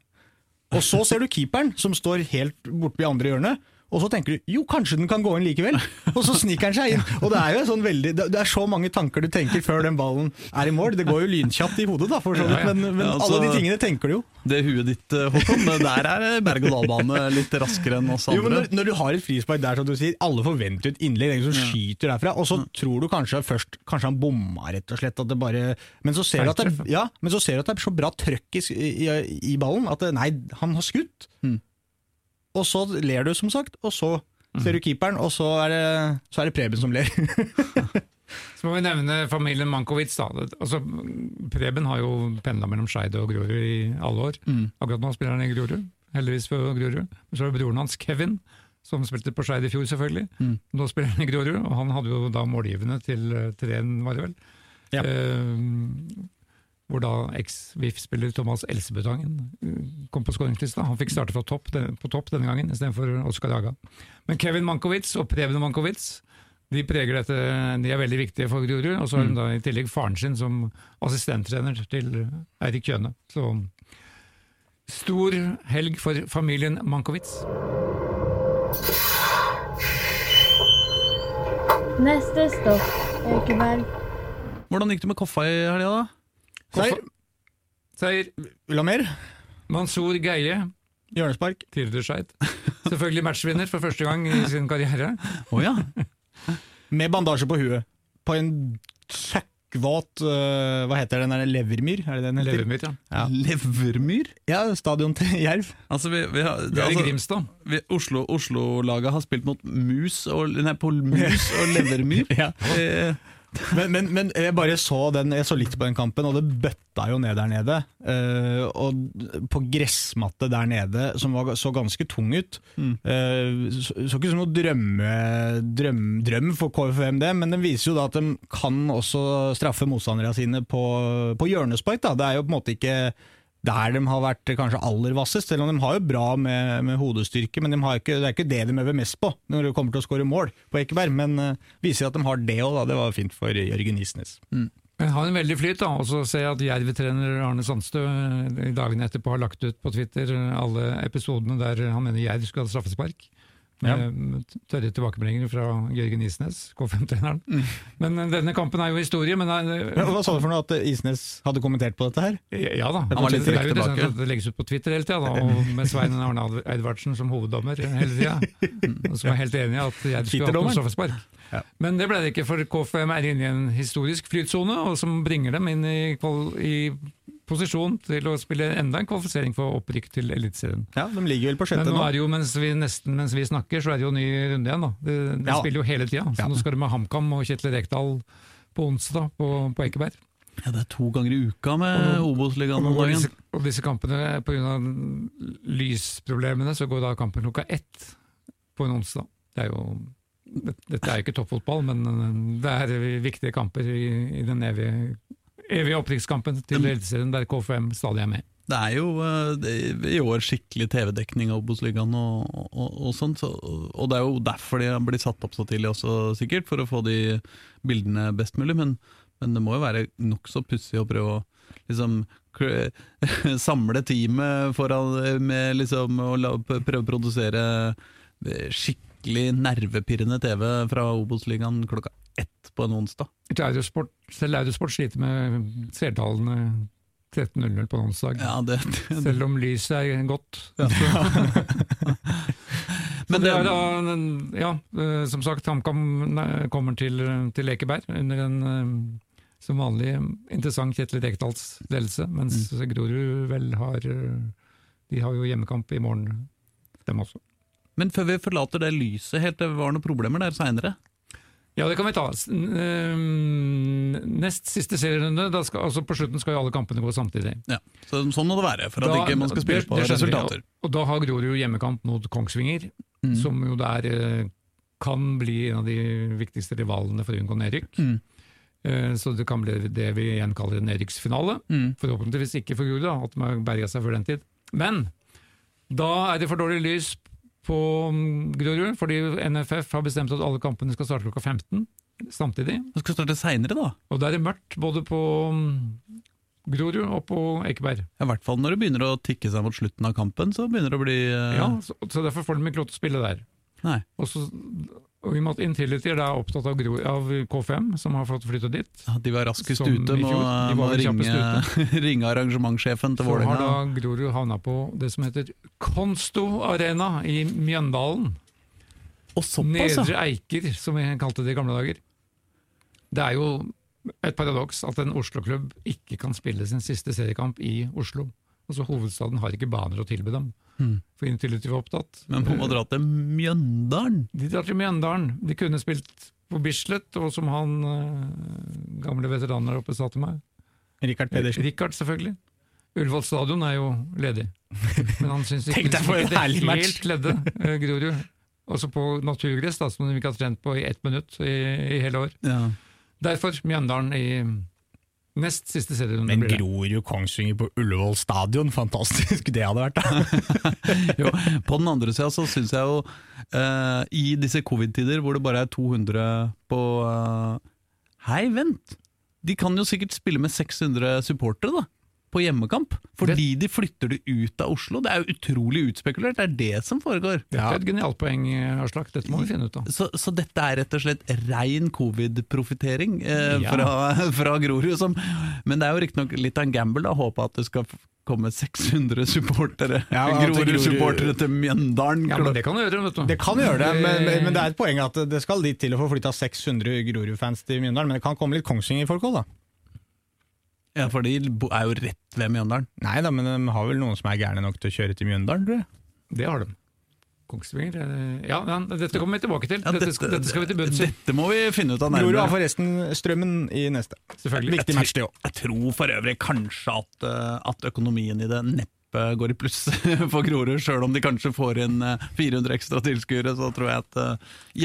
Og så ser du keeperen, som står helt borte i andre hjørnet. Og så tenker du jo, kanskje den kan gå inn likevel. Og så sniker den seg inn. Og det er jo sånn veldig, det er så mange tanker du tenker før den ballen er i mål. Det går jo lynkjapt i hodet, da, for så vidt.
Ja, ja.
Men, men
Ja, altså-
alle de tingene tenker du jo.
Det huet ditt, eh, Håkon, der er berg-og-dal-bane litt raskere enn oss andre.
Jo, men når, når du har et frispark der, som du sier, alle forventer et innlegg, ingen som skyter derfra, og så tror du kanskje først Kanskje han bomma, rett og slett. At det bare, men, så ser du at det, ja, men så ser du at det er så bra trøkk i, i, i ballen at det, nei, han har skutt.
Mm.
Og så ler du, som sagt, og så ser du keeperen, og så er det, så er det Preben som ler.
Så må vi nevne familien Mankowitz. Da. Altså, Preben har jo pendla mellom Skeid og Grorud i alle år.
Mm.
Akkurat nå spiller han i Grorud, heldigvis for Grorud. Men så er det broren hans, Kevin, som spilte på Skeid i fjor, selvfølgelig.
Mm.
Nå spiller han i Grorud, og han hadde jo da målgivende til eh, 3-1, var det vel.
Ja.
Eh, hvor da eks-VIF-spiller Thomas Elsebutangen eh, kom på skåringslista. Han fikk starte fra topp, på topp denne gangen, istedenfor Oskar Jaga. Men Kevin Mankowitz og Preben Mankowitz de preger dette, de er veldig viktige for Grorud. Og så har de da i tillegg faren sin som assistenttrener til Eirik Kjøne. Så stor helg for familien Mankowitz.
Neste stopp, Ekeberg.
Hvordan gikk det med Koffa i helga, da?
Seier.
Seier
Vil du ha mer?
Mansour Geie,
Hjørnespark.
tidligere Skeid. Selvfølgelig matchvinner for første gang i sin karriere.
Oh, ja.
Med bandasje på huet. På en søkkvåt uh, Hva heter den der levermyr? Er det den heter?
Levermyr, ja.
Ja.
Levermyr?
ja, stadion til Jerv.
Altså, vi, vi har,
Det er i
altså,
Grimstad.
vi, Oslo- Oslo-laget har spilt mot mus og, nei, på mus og levermyr.
Ja.
Eh,
Men, men, men jeg bare så den, jeg så litt på den kampen, og det bøtta jo ned der nede. Uh, og på gressmatte der nede, som var, så ganske tung ut.
Mm.
Eh, så, så ikke som noe drømme, drøm, drøm for KFUM, det, men den viser jo da at de kan også straffe motstanderne sine på, på hjørnespark. Da. Det er jo på en måte ikke der de har vært kanskje aller vassest, selv om de har jo bra med, med hodestyrke, men de ikke, det er ikke det de øver mest på når det kommer til å skåre mål på Ekeberg. Men uh, viser at de har det òg, det var fint for Jørgen Isnes.
Men har en veldig flyt, da. Og så ser jeg at Jerv-trener Arne Sandstø eh, dagene etterpå har lagt ut på Twitter alle episodene der han mener Jerv skulle ha straffespark.
Ja.
Tørre tilbakemeldinger fra Jørgen Isnes, K5-treneren. Men eh, denne kampen er jo historie. Men eh,
Ja, Hva sa du for noe, at Isnes hadde kommentert på dette her?
ja da.
Han var litt
det er jo
tilbake.
det legges ut på Twitter hele tida, med Svein Arne Edvardsen som hoveddommer hele tida. Som er helt enig i at jeg skulle hatt noe straffespark.
Ja.
Men det ble det ikke, for KFM er inne i en historisk flytsone, og som bringer dem inn i, i posisjon til å spille enda en kvalifisering for opprykk til Eliteserien.
Ja, De ligger vel på
Men
sjette
nå det jo, mens vi, nesten mens vi snakker, så er det jo ny runde igjen. da. De, de
Ja.
spiller jo hele tida. Så
Ja.
nå skal de med HamKam og Kjetil Rekdal på onsdag på, på Ekeberg.
Ja, det er to ganger i uka med
Og-
Obos-ligaen om
Og
dagen.
og disse kampene, pga. lysproblemene, så går da kampen klokka ett på en onsdag. Det er jo, dette er jo ikke toppfotball, men det er viktige kamper i, i den evige, evige opprykkskampen til
Mm.
Eliteserien, der KFM stadig er med.
Det er jo det er i år skikkelig TV-dekning av Obos-ligaen og, og, og sånt, så, og det er jo derfor de blitt satt opp så tidlig også, sikkert, for å få de bildene best mulig, men, men det må jo være nokså pussig å prøve å liksom samle teamet foran med liksom å prøve å produsere eh, skikkelig nervepirrende TV fra Obos-ligaen klokka ett på en onsdag.
Eurosport, selv Eurosport sliter med seertallene 13.00 på en onsdag.
Ja, det, det,
Selv om lyset er godt.
Ja.
Men det
det-
er da, ja, eh, som sagt, HamKam kommer til, til Lekeberg under en eh, som vanlig interessant Kjetil Rekdals ledelse, mens
Mm.
Grorud vel har eh, De har jo hjemmekamp i morgen, dem også.
Men før vi forlater det lyset helt, det var noen problemer der seinere.
Ja, det kan vi ta. Nest siste serierunde, skal, altså på slutten skal jo alle kampene gå samtidig.
Ja, så sånn må det være, for at
Da-
ikke man skal spille på resultater.
Og, og da har Grorud hjemmekamp mot Kongsvinger,
Mm.
som jo der eh, kan bli en av de viktigste rivalene for å unngå nedrykk.
Mm.
Eh, Så det kan bli det vi igjen kaller en nedrykksfinale.
Mm.
Forhåpentligvis ikke for Grorud, at de har berga seg før den tid. Men da er det for dårlig lys på mm, Grorud, fordi NFF har bestemt at alle kampene skal starte klokka 15 samtidig.
Det skal starte seinere, da.
Og da er det mørkt både på mm, Grorud og på Ekeberg.
I hvert fall når det begynner å tikke seg mot slutten av kampen, så begynner det å bli uh...
Ja, så, så derfor får de ikke lov til å spille der.
Nei.
Og, så, og i og med at Intility er da opptatt av, Gro, av K5, som har fått flyttet dit,
Ja, De var raskest
Som
ute med å ringe, ringe arrangementssjefen til
så har
Vålerenga.
da Grorud havna på det som heter Konsto Arena i Mjøndalen.
Og såpass,
Nedre! Eiker, som vi kalte det i gamle dager. Det er jo et paradoks at en Oslo-klubb ikke kan spille sin siste seriekamp i Oslo. Altså Hovedstaden har ikke baner å tilby dem.
Mm.
For de var opptatt.
Men man må dra til Mjøndalen!
De drar til Mjøndalen. De kunne spilt på Bislett, og som han eh, gamle veteranen der oppe sa til meg.
Rikard Pedersen.
Rikard, selvfølgelig. Ullevål stadion er jo ledig. Men han syns ikke,
Tenk deg for en herlig match.
helt ledde eh, Grorud. Også på naturgress, da, som de ikke har trent på i ett minutt i, i hele år.
Ja.
Derfor Mjøndalen i nest siste serierunde.
Men. Grorud Kongsvinger på Ullevål stadion, fantastisk det hadde vært. da.
Jo, på den andre sida så syns jeg jo eh, I disse covid-tider hvor det bare er 200 på eh, Hei, vent! De kan jo sikkert spille med 600 supportere, da. På hjemmekamp. Fordi de flytter det ut av Oslo. Det er jo utrolig utspekulert. Det er det som foregår.
Dette er et genialt poeng, Aslak. Dette må vi finne ut av.
Så, så dette er rett og slett rein covid-profittering eh,
Ja.
fra, fra Grorud. Som, men det er jo riktignok litt av en gamble, da. Håpe at det skal komme 600 supportere.
Ja, Grorud-
Grorud-supportere til Mjøndalen.
Ja, men Det kan du gjøre, vet du.
Det kan gjøre det, men, men det er et poeng at det skal dit til å få flytta 600 Grorud-fans til Mjøndalen. Men det kan komme litt Kongsvinger-folk òg, da.
Ja, for de er jo rett ved Mjøndalen.
Nei da, men de har vel noen som er gærne nok til å kjøre til Mjøndalen, tror jeg.
Det har de. Kongsvinger eh, Ja, ja, dette kommer vi tilbake til.
Ja,
dette, dette, dette skal vi til bunns i.
Dette må vi finne ut av nærmere.
Grorud har forresten Strømmen i neste.
Selvfølgelig.
Viktig match, det òg.
Jeg tror for øvrig kanskje at, eh, at økonomien i det neppe går i pluss for Grorud, sjøl om de kanskje får inn eh, 400 ekstra tilskuere. Så tror jeg at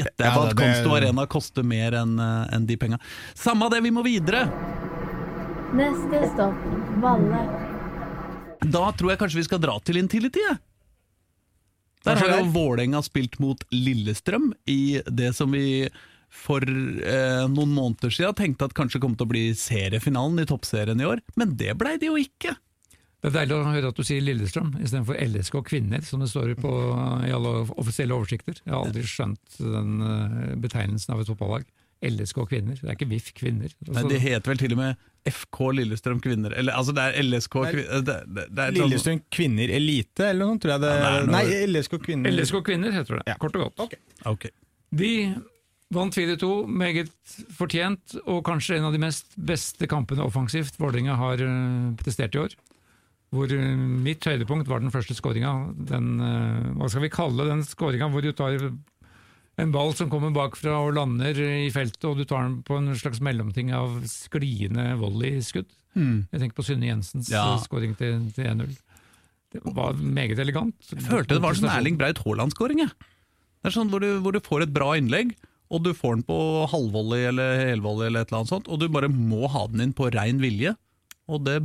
gjetter jeg på at
det-
Konsto Arena koster mer enn en de penga. Samme det, vi må videre!
Neste stopp Valle.
Da tror jeg kanskje vi skal dra til Intility. jeg. Der har jo. Vålerenga spilt mot Lillestrøm i det som vi for eh, noen måneder siden tenkte at kanskje kom til å bli seriefinalen i toppserien i år, men det blei det jo ikke.
Det er deilig å høre at du sier Lillestrøm istedenfor LSK kvinner, som det står på i alle offisielle oversikter. Jeg har aldri skjønt den eh, betegnelsen av et fotballag. LSK kvinner, det er ikke VIF kvinner.
Nei,
Altså,
det heter vel til og med FK Lillestrøm kvinner. Eller altså, det er LSK kvinner det, det, det er
Lillestrøm kvinner elite, eller noe sånt, tror jeg det
Ja, det noe-
Nei, LSK kvinner
LSK kvinner heter det,
Ja.
kort og godt.
Ok.
De vant 4-2, meget fortjent, og kanskje en av de mest beste kampene offensivt Vålerenga har eh, prestert i år. Hvor eh, mitt høydepunkt var den første skåringa. Den, eh, hva skal vi kalle den skåringa hvor du tar en ball som kommer bakfra og lander i feltet, og du tar den på en slags mellomting av skliende volleyskudd.
Mm.
Jeg tenker på Synne Jensens
Ja.
eh, skåring til, til 1-0. Det var meget elegant.
Jeg følte det var sånn Erling Braut Haaland-skåring. Det er sånn hvor du, hvor du får et bra innlegg, og du får den på halvvolley eller helvolley, eller et eller annet sånt, og du bare må ha den inn på rein vilje. Og det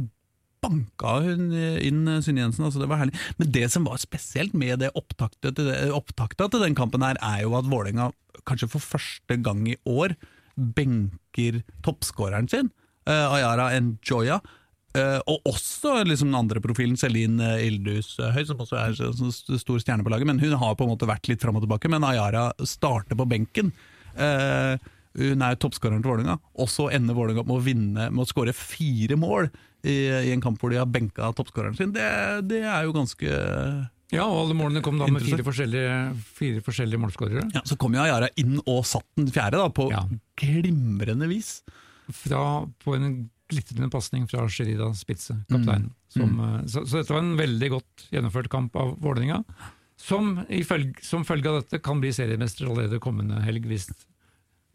banka hun inn Synne Jensen. altså Det var herlig. Men det som var spesielt med det opptakta til, til den kampen, her, er jo at Vålerenga kanskje for første gang i år benker toppskåreren sin, uh, Ayara Njoya. Uh, og også liksom den andre profilen, Celine Ildus eh, Høy, som også er så stor stjerne på laget. Men hun har på en måte vært litt fram og tilbake. Men Ayara starter på benken. Uh, hun er jo toppskåreren til Vålerenga, og så ender Vålerenga opp med å vinne med å skåre fire mål i, i en kamp hvor de har benka toppskåreren sin. Det, det er jo ganske
Ja, og alle målene kom da med fire forskjellige, fire forskjellige målskårere.
ja, Så kom jo Ayara inn og satt den fjerde, da, på
Ja.
glimrende vis.
Fra, på en glitrende pasning fra Sherida Spitze, kapteinen. Mm. Mm. så, så dette var en veldig godt gjennomført kamp av Vålerenga, som følge, som følge av dette kan bli seriemester allerede kommende helg, hvis,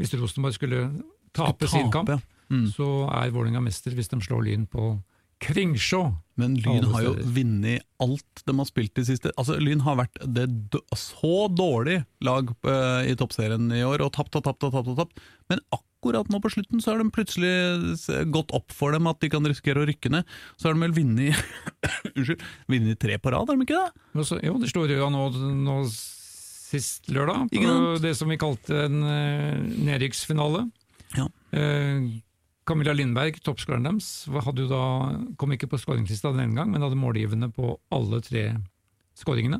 hvis Rosenborg skulle tape sin kamp.
Mm.
Så er Vålerenga mester hvis de slår Lyn på Kringsjå.
Men Lyn har jo vunnet alt de har spilt i siste Altså Lyn har vært det så dårlig lag uh, i toppserien i år, og tapt og tapt og tapt. og tapt. Men akkurat nå på slutten så har de plutselig gått opp for dem at de kan risikere å rykke ned. Så har de vel vunnet Unnskyld, vunnet tre på rad, har de ikke det?
Altså, Jo, det slår Røa nå, nå sist lørdag, på det som vi kalte en uh, nedrykksfinale.
Ja.
Eh, Camilla Lindberg, toppskåreren deres, kom ikke på skåringslista den gang, men hadde målgivende på alle tre skåringene.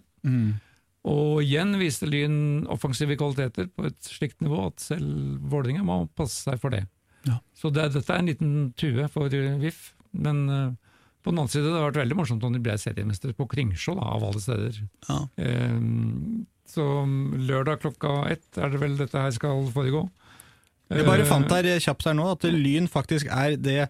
Og igjen viste Lyn offensive kvaliteter på et slikt nivå at selv Vålerenga må passe seg for det.
Ja.
Så det, dette er en liten tue for eh, VIF, men uh, på den annen side det har vært veldig morsomt om de ble seriemestere på Kringsjå, av alle steder.
Ja.
Um, så lørdag klokka ett er det vel dette her skal foregå.
Jeg bare
Eh,
fant her kjapt her nå at Lyn faktisk er det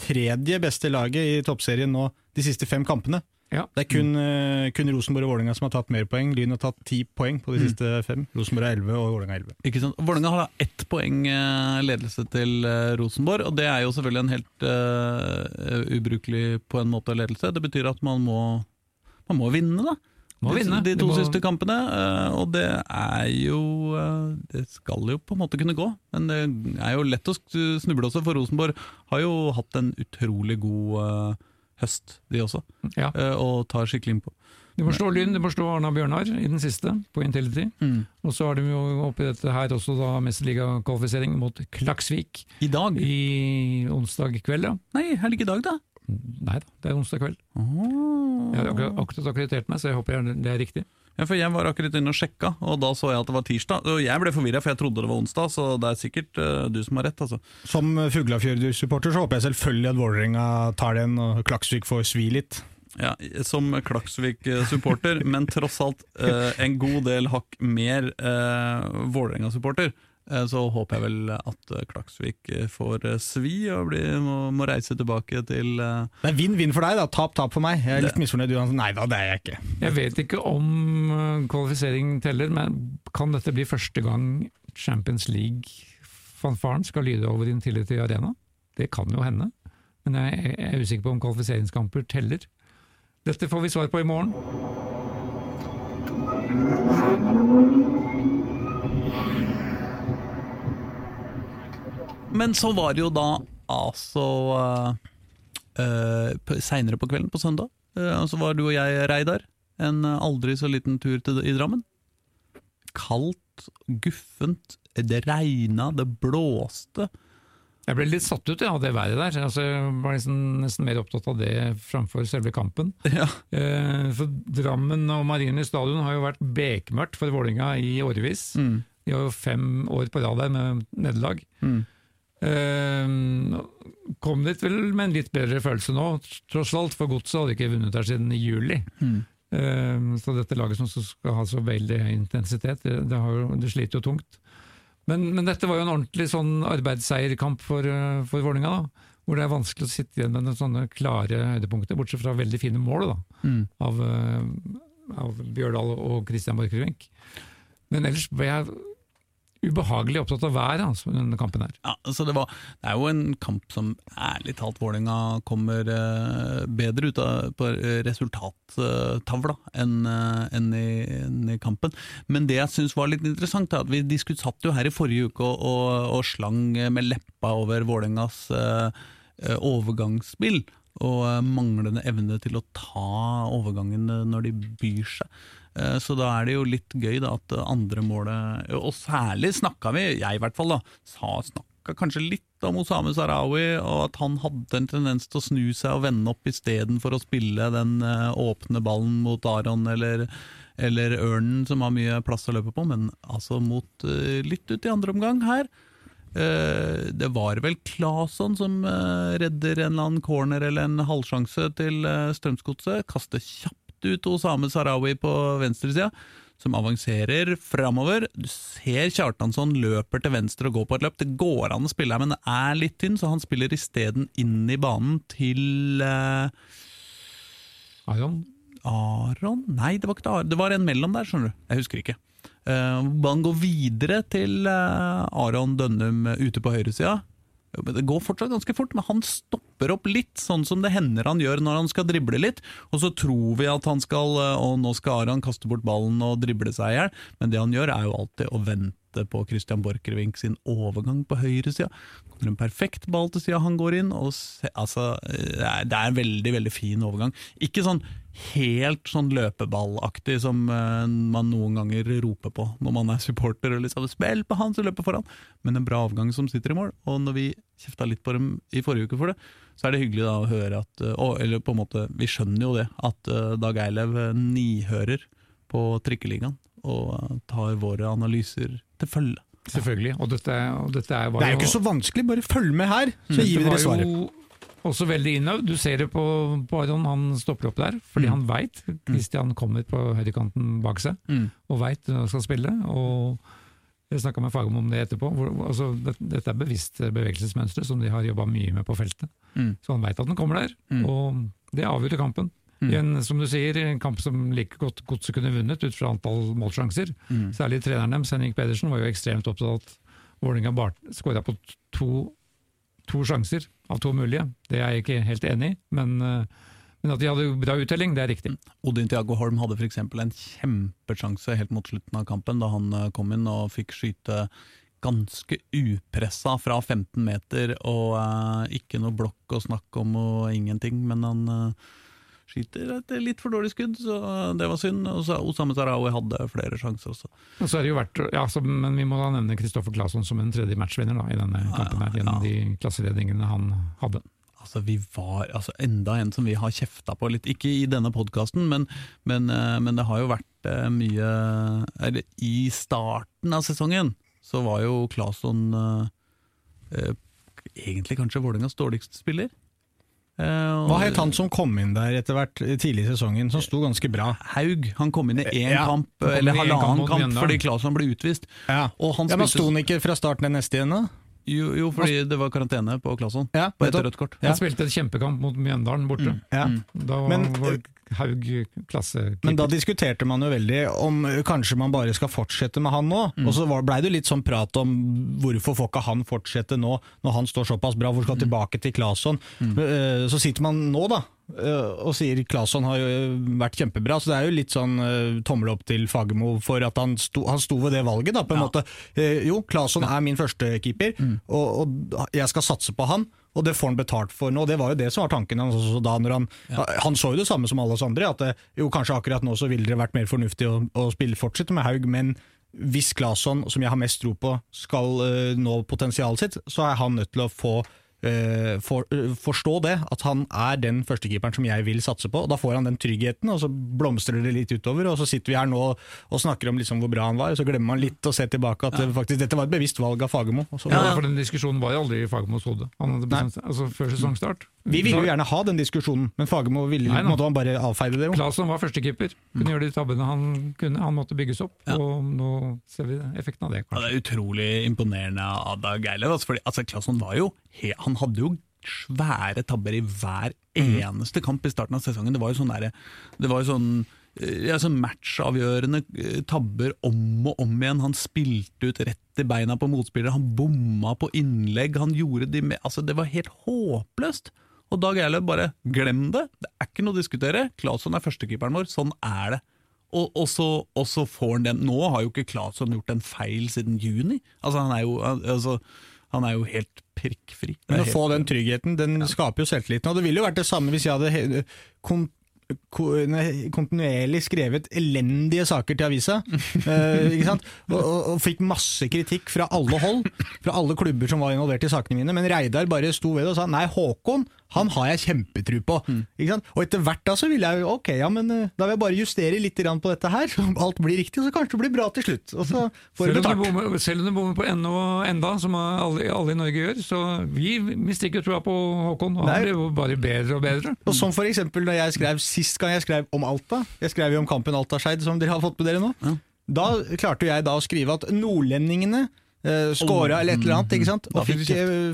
tredje beste laget i toppserien nå de siste fem kampene.
Ja.
Det er kun, eh, kun Rosenborg og Vålerenga som har tatt mer poeng. Lyn har tatt ti poeng på de
Mm.
siste fem. Rosenborg er elleve og Vålerenga har elleve.
Ikke sant? Vålerenga har da ett poeng eh, ledelse til eh, Rosenborg, og det er jo selvfølgelig en helt uh, ubrukelig på en måte ledelse. Det betyr at man må, man må vinne, da.
Må
de,
vinne.
de to
må-
siste kampene, eh, og det er jo eh, Det skal jo på en måte kunne gå, men det er jo lett å snuble også, for Rosenborg har jo hatt en utrolig god eh, høst, de også,
Ja.
og tar skikkelig innpå.
De må slå Lyn, de må slå Arna Bjørnar i den siste, på Intility. Og så har de jo oppi dette her også da mesterligakvalifisering mot Klaksvik
I dag?
i onsdag kveld, ja.
Nei, helg i dag, da?
Nei da, det er onsdag kveld.
Oh.
Jeg har akkurat, akkurat akkreditert meg, så jeg håper det er riktig.
Ja, for Jeg var akkurat inne og sjekka, og da så jeg at det var tirsdag. Og jeg ble forvirra, for jeg trodde det var onsdag, så det er sikkert uh, du som har rett. altså.
Som Fuglafjord-supporter så håper jeg selvfølgelig at Vålerenga tar den og Klaksvik får svi litt.
Ja, Som Klaksvik-supporter, men tross alt uh, en god del hakk mer uh, Vålerenga-supporter, så håper jeg vel at eh, Klaksvik eh, får eh, svi og blir, må, må reise tilbake til eh,
Det er vinn-vinn for deg, da. Tap-tap for meg. Jeg er litt misfornøyd. Johan. Nei da, det er jeg ikke.
Jeg vet ikke om eh, kvalifisering teller, men kan dette bli første gang Champions League-fanfaren skal lyde over din tillit til Arena? Det kan jo hende, men jeg er usikker på om kvalifiseringskamper teller. Dette får vi svar på i morgen.
Men så var det jo da altså uh, Seinere på kvelden, på søndag, uh, så var du og jeg, Reidar, en eh, aldri så liten tur til, i Drammen. Kaldt, guffent, det regna, det blåste.
Jeg ble litt satt ut ja, av det været der. Altså, jeg var nesten, nesten mer opptatt av det framfor selve kampen.
Ja.
Eh, for Drammen og Marienlyst stadion har jo vært bekmørkt for Vålinga i årevis.
Mm.
De har jo fem år på rad der med nederlag.
Mm.
Eh, kom dit vel med en litt bedre følelse nå, tross alt, for Godset hadde ikke vunnet der siden i juli.
Mm.
Eh, så dette laget som skal ha så veldig intensitet, det, jo, det sliter jo tungt. Men, men dette var jo en ordentlig sånn arbeidsseierkamp for, eh, for Vålinga, da. Hvor det er vanskelig å sitte igjen med noen sånne klare høydepunkter, bortsett fra veldig fine mål da,
Mm.
av, eh, av Bjørdal og Christian Borchgrevink. Men ellers ble jeg ubehagelig opptatt av været altså, denne kampen her.
Ja, så det, var, det er jo en kamp som ærlig talt Vålerenga kommer eh, bedre ut av på resultattavla enn eh, enn enn i kampen. Men det jeg syns var litt interessant, er at vi diskut, satt jo her i forrige uke og, og, og slang med leppa over Vålerengas eh, eh, overgangsspill. Og eh, manglende evne til å ta overgangene når de byr seg. Eh, Så da er det jo litt gøy da at andre målet Og særlig snakka vi, jeg i hvert fall, da, snakka kanskje litt om Osame Sarawi, og at han hadde en tendens til å snu seg og vende opp istedenfor å spille den eh, åpne ballen mot Aron eller, eller Ørnen, som har mye plass å løpe på, men altså mot eh, litt ut i andre omgang her. Det var vel Claesson som redder en eller annen corner eller en halvsjanse til eh, Strømsgodset. Kaster kjapt ut Osame Sarawi på venstresida, som avanserer framover. Du ser Kjartansson løper til venstre og går på et løp. Det går an å spille her, men det er litt tynn, så han spiller isteden inn i banen til uh...
Aron,
Aron? Nei, det var ikke Aron. Det var en mellom der, skjønner du. Jeg husker ikke. Uh, han går videre til uh, Aron Dønnum ute på høyresida. Det går fortsatt ganske fort, men han stopper opp litt, sånn som det hender han gjør når han skal drible litt. Og så tror vi at han skal eh, Og nå skal Aron kaste bort ballen og drible seg i hjel, men det han gjør, er jo alltid å vente på Christian Borchgrevink sin overgang på høyresida. Kommer en perfekt ball til sida han går inn, og se, altså Det er, det er en veldig, veldig fin overgang. Ikke sånn helt sånn løpeballaktig som uh, man noen ganger roper på når man er supporter og liksom 'spill på han som løper foran', men en bra avgang som sitter i mål. Og når vi kjefta litt på dem i forrige uke for det, så er det hyggelig da å høre at uh, Eller på en måte, vi skjønner jo det, at uh, Dag Eilev nihører på Trikkeligaen og tar våre analyser til følge.
selvfølgelig. Og dette, og dette er, var
Det er jo ikke så vanskelig, bare følg med her, så gir vi dere svaret.
også veldig innøvd. Du ser det på, på Aron, han stopper opp der, fordi
Mm.
han veit Christian kommer på høyrekanten bak seg, og veit når han skal spille. og Jeg snakka med Fagom om det etterpå. Hvor, altså, det, dette er bevisst bevegelsesmønstre som de har jobba mye med på feltet.
Mm.
Så han veit at den kommer der,
Mm.
og det avgjør kampen. I en, som du sier, en kamp som like godt Godset kunne vunnet ut fra antall målsjanser.
Mm.
Særlig treneren deres, Henrik Pedersen, var jo ekstremt opptatt av at Vålerenga skåra på to, to sjanser av to mulige. Det er jeg ikke helt enig i, men, eh, men at de hadde bra uttelling, det er riktig.
Odin Tiago Holm hadde f.eks. en kjempesjanse helt mot slutten av kampen, da han eh, kom inn og fikk skyte ganske upressa fra 15 meter, og uh, ikke noe blokk å snakke om og ingenting, men han eh, skyter et litt for dårlig skudd, så det var synd. Og så Osame Sarawi hadde flere sjanser også.
Og så er det jo verdt, ja, så, Men vi må da nevne Kristoffer Claesson som en tredje matchvinner da, i denne kampen, her, gjennom de klasseredningene han hadde.
Altså, vi var, altså Enda en som vi har kjefta på litt, ikke i denne podkasten, men, men, eh, men det har jo vært eh, mye Eller i starten av sesongen så var jo Claesson eh, eh, egentlig kanskje Vålerengas dårligste spiller. Eh,
Hva het han som kom inn der etter hvert eh, tidlig i sesongen, som sto ganske bra?
Haug. Han kom inn i én
Ja,
kamp, eller halvannen kamp
kamp,
fordi Claesson ble utvist.
Ja,
Og han
ja Men sto han ikke fra starten den neste igjen, da?
Jo, jo, fordi det var karantene på Claesson.
Ja,
På et rødt kort.
Ja.
Han spilte en kjempekamp mot Mjøndalen borte.
Ja.
Da
Men-
var Haug klassekeeper.
Men da diskuterte man jo veldig om eh, kanskje man bare skal fortsette med han nå. Og så var- blei det litt sånn prat om hvorfor får ikke han fortsette nå, når han står såpass bra, hvor skal han tilbake til Claesson? Mm. Så sitter man nå, da. eh, Og sier Claesson har jo vært kjempebra, så det er jo litt sånn eh, tommel opp til Fagermo for at han sto, han sto ved det valget, da, på en måte. Eh, Jo, Claesson er min førstekeeper, og, og jeg skal satse på han. Og det får han betalt for nå, det var jo det som var tanken hans også da. når Han Han så jo det samme som alle oss andre, at det, jo kanskje akkurat nå så ville det vært mer fornuftig å, å spille fortsette med Haug, men hvis Claesson, som jeg har mest tro på, skal uh, nå potensialet sitt, så er han nødt til å få eh, for, eh, forstå det, at han er den førstekeeperen som jeg vil satse på. og Da får han den tryggheten, og så blomstrer det litt utover. og Så sitter vi her nå og snakker om liksom hvor bra han var, og så glemmer man litt å se tilbake at ja. faktisk, dette var et bevisst valg av Fagermo.
Ja, for den diskusjonen var jo aldri i Fagermos hode. Altså Før sesongstart.
Vi ville jo gjerne ha den diskusjonen, men Fagermo ville
Nei,
på han bare avfeide det.
Claesson var førstekeeper. Kunne gjøre de tabbene han kunne. Han måtte bygges opp, og nå ser vi effekten av det.
Ja, det er utrolig imponerende av Dag Eilev. Altså, fordi, altså, Claesson var jo Han hadde jo svære tabber i hver eneste kamp i starten av sesongen. Det var jo sånn der, Det var jo sånn eh, ja, så matchavgjørende eh, tabber om og om igjen. Han spilte ut rett i beina på motspillere, han bomma på innlegg. Han gjorde de med, altså Det var helt håpløst! Og Dag Eiløv bare glem det! Det er ikke noe å diskutere. Claesson er førstekeeperen vår, sånn er det. Og, og, så, og så får han den Nå har jo ikke Claesson gjort en feil siden juni. Altså Han er jo, altså, han er jo helt prikkfri.
Men å få den tryggheten, den skaper jo selvtilliten. Og det ville jo vært det samme hvis jeg hadde he- kon kontinuerlig skrevet elendige saker til avisa. eh? Og, og, og fikk masse kritikk fra alle hold, fra alle klubber som var involvert i sakene mine. Men Reidar bare sto ved det og sa nei, Håkon han har jeg kjempetru på. Ikke sant? Og etter hvert da så vil jeg jo ok, ja men eh, da vil jeg bare justere litt på dette her, så alt blir riktig, og så kanskje det blir bra til slutt. Og så får du
Selv om, du
betalt.
bommer, selv om du bommer på NO og enda, som alle, alle i Norge gjør, så vi mister ikke troa på Håkon. og Han blir jo bare bedre og bedre.
Og som for eksempel når jeg skrev sist gang jeg skrev om Alta, jeg skrev jo om kampen Alta-Skeid som dere har fått med dere nå, da klarte jo jeg da å skrive at nordlendingene uh, scora eller et eller annet, ikke sant?
Da
og
fikk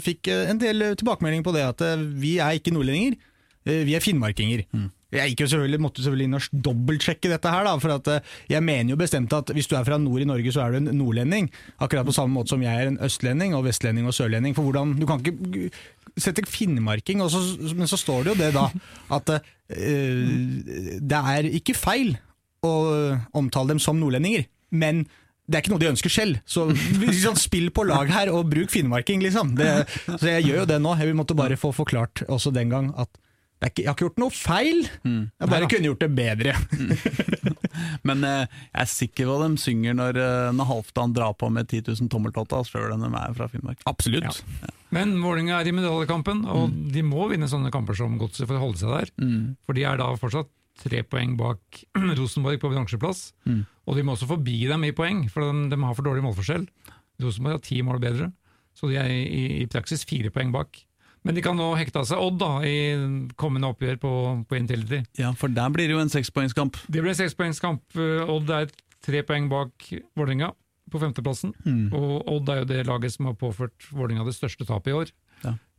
fikk, eh, eh, en del tilbakemelding på det at eh, vi er ikke nordlendinger, eh, vi er finnmarkinger. Jeg gikk jo selvfølgelig, måtte selvfølgelig inn og dobbeltsjekke dette her, da, for at eh, jeg mener jo bestemt at hvis du er fra nord i Norge, så er du en nordlending. Akkurat på samme måte som jeg er en østlending, og vestlending og sørlending. For hvordan, Du kan ikke sette finnmarking, og så, men så står det jo det da, at uh, det er ikke feil å omtale dem som nordlendinger, men det er ikke noe de ønsker selv. Så liksom, spill på lag her, og bruk finnmarking, liksom. Det, så jeg gjør jo det nå. Jeg måtte bare få forklart også den gang at det er ikke, jeg har ikke gjort noe feil, jeg bare kunne gjort det bedre.
Men eh, jeg er sikker på at de synger når, eh, når Halvdan drar på med 10 000 tommeltotter, sjøl om de er fra Finnmark.
Absolutt.
Men Vålerenga er i medaljekampen, og de må vinne sånne kamper som Godset for å holde seg der. For de er da fortsatt tre poeng bak Rosenborg på bransjeplass. Og de må også forbi dem i poeng, for de, de har for dårlig målforskjell. Rosenborg har ti mål bedre, så de er i, i praksis fire poeng bak. Men de kan nå hekte av seg Odd da, i kommende oppgjør på, på Intility.
Ja, for der blir det jo en sekspoengskamp.
Det blir en sekspoengskamp. Eh, Odd er tre poeng bak Vålerenga på femteplassen. Og Odd er jo det laget som har påført Vålerenga det største tapet i år.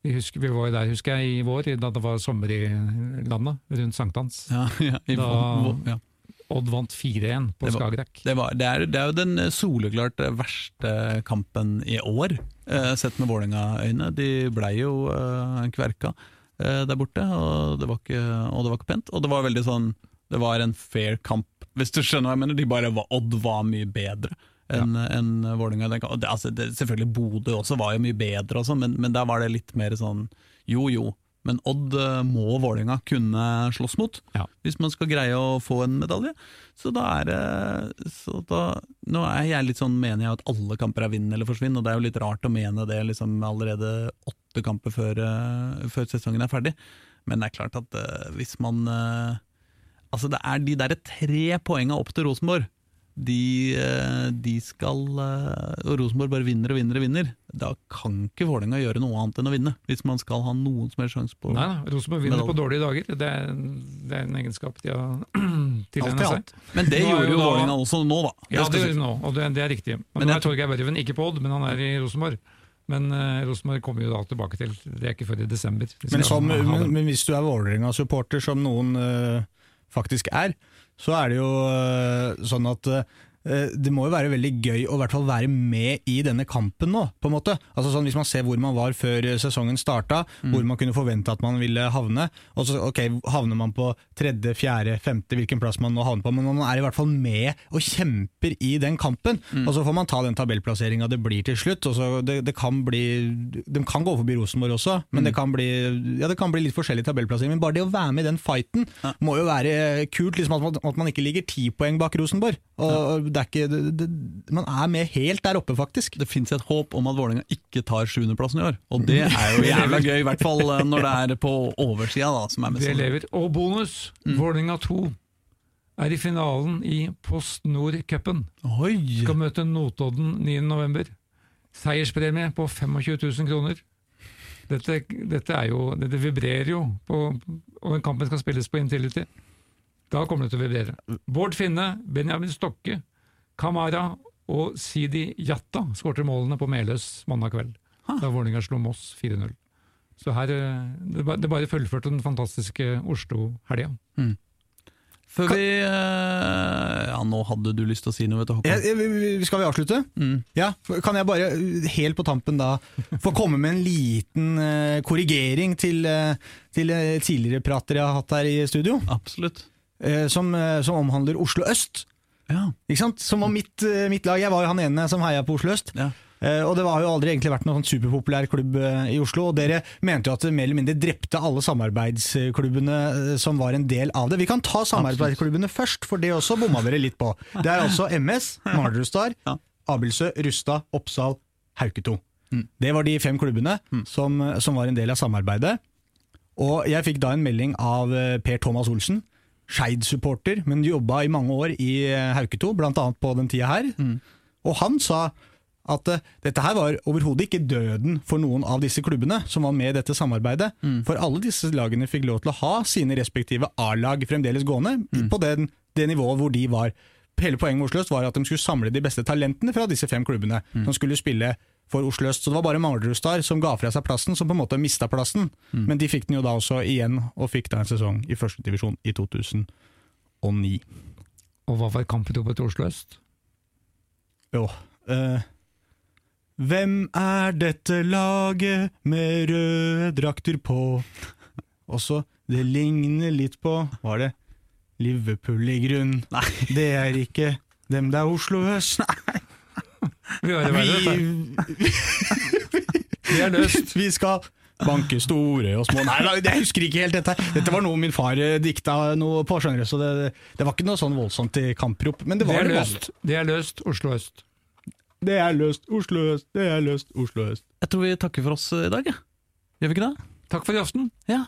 Vi, husker, vi var jo der, husker jeg, i vår, da det var sommer i landet, rundt sankthans.
Ja, ja, i,
Da-
ja.
Odd vant 4-1 på Skagerrak.
Det, var, det, er, det er jo den eh, soleklart verste kampen i år, eh, sett med Vålerenga-øyne. De blei jo eh, kverka eh, der borte, og det, var ikke, og det var ikke pent. Og det var veldig sånn Det var en fair kamp, hvis du skjønner hva jeg mener. De bare var, Odd var mye bedre enn Vålerenga. kampen. Og det, altså, selvfølgelig Bodø også var jo mye bedre, også, men, men der var det litt mer sånn jo jo. Men Odd eh, må Vålerenga kunne slåss mot,
Ja.
hvis man skal greie å få en medalje. Så da er det så da, Nå er jeg litt sånn, mener jeg at alle kamper er vinn eller forsvinn, og det er jo litt rart å mene det liksom allerede åtte kamper før, eh, før sesongen er ferdig. Men det er klart at eh, hvis man Altså, det er de derre tre poenga opp til Rosenborg. De, eh, de skal eh, Og Rosenborg bare vinner og vinner og vinner. Da kan ikke Vålerenga gjøre noe annet enn å vinne, hvis man skal ha noen som helst sjanse på
Nei nei Rosenborg vinner
medalje.
på dårlige dager. Det er, det er en egenskap de har tilegnet
Alltid
seg.
Men det
er
gjorde
jo
Vålerenga også nå, da.
Ja, det gjør de nå, og det, det er riktig. Men,
Men
nå er Torgeir Børven ikke på Odd, men han er i Rosenborg. Men uh, Rosenborg kommer jo da tilbake til Det er ikke før i desember.
Men, som, men, men hvis du er Vålerenga-supporter, som noen uh, faktisk er, så er det jo eh, sånn at eh, det må jo være veldig gøy å i hvert fall være med i denne kampen nå, på en måte. Altså sånn Hvis man ser hvor man var før eh, sesongen starta, hvor man kunne forvente at man ville havne. Og så, ok, Havner man på tredje, fjerde, femte, hvilken plass man nå havner på, men man er i hvert fall med og kjemper i den kampen. Og så får man ta den tabellplasseringa det blir til slutt. og så det, det kan bli, De kan gå forbi Rosenborg også, men det, kan bli, ja, det kan bli litt forskjellig tabellplassering. Men bare det å være med i den fighten må jo være kult, liksom at man, at man ikke ligger ti poeng bak Rosenborg. Og det er ikke, det, det, man er med helt der oppe, faktisk.
Det fins et håp om at Vålerenga ikke tar sjuendeplassen i år. Og det er jo jævla gøy, i hvert fall eh, når det er på oversida. da, som er mest
Det lever. Og bonus! Vålerenga 2 er i finalen i Post Nord-cupen. Skal møte Notodden 9.11. Seierspremie på 25 000 kroner. Dette, dette, er jo, dette vibrerer jo, på, og den kampen skal spilles på Intility. Da kommer det til å vibrere. Bård Finne, Benjamin Stokke, Kamara og Sidi Jatta skårte målene på Meløs mandag kveld, da Vålerenga slo Moss 4-0. Så her, eh, det bare fullførte den fantastiske Oslo-helga.
Før vi eh, Ja, nå hadde du lyst til å si noe, vet du, Håkon.
Skal vi avslutte?
Mm.
Ja, Kan jeg bare eh, helt på tampen da få komme med en liten korrigering til, til tidligere prater jeg har hatt her i studio,
Absolutt.
eh, som, som omhandler Oslo øst.
Ja.
Ikke sant? Som var mitt, eh, mitt lag. Jeg var jo han ene som heia på Oslo øst.
ja.
Eh, og det har jo aldri egentlig vært noen sånn superpopulær klubb eh, i Oslo. Og dere mente jo at det mer eller mindre drepte alle samarbeidsklubbene som var en del av det. Vi kan ta samarbeidsklubbene først, for det også bomma dere litt på. Det er altså MS, Manglerud Star,
Ja.
Abildsø, Rustad, Oppsal, Hauketo.
Mm.
Det var de fem klubbene som, som var en del av samarbeidet. Og jeg fikk da en melding av Per Thomas Olsen, Skeid-supporter, men jobba i mange år i eh, Hauketo, annet på den tida her. Og han sa at eh, dette her var overhodet ikke døden for noen av disse klubbene som var med i dette samarbeidet. For alle disse lagene fikk lov til å ha sine respektive A-lag fremdeles gående, på den, det nivået hvor de var. Hele poenget med Oslo var at de skulle samle de beste talentene fra disse fem klubbene, som skulle spille for Oslo Øst. Så det var bare Manglerud Star som ga fra seg plassen, som på en måte mista plassen. Men de fikk den jo da også igjen, og fikk da en sesong i førstedivisjon i 2009.
Og hva var kampetopet til Oslo øst?
Jo. eh, hvem er dette laget med røde drakter på? Også, det ligner litt på Var det Liverpool i grunn? Nei. Det er ikke dem det er Oslo øst.
Vi har det verre.
Vi,
Vi er løst.
vi skal banke store og små Nei, jeg husker ikke helt dette. Dette var noe min far eh, dikta noe på, skjønner du, så det, det var ikke noe sånn voldsomt i kamprop. Men det
Det er løst. Det er løst Oslo øst.
Det er løst Oslo øst, det er løst Oslo øst.
Jeg tror vi takker for oss i dag, jeg. Gjør vi ikke det?
Takk for i aften.
Ja.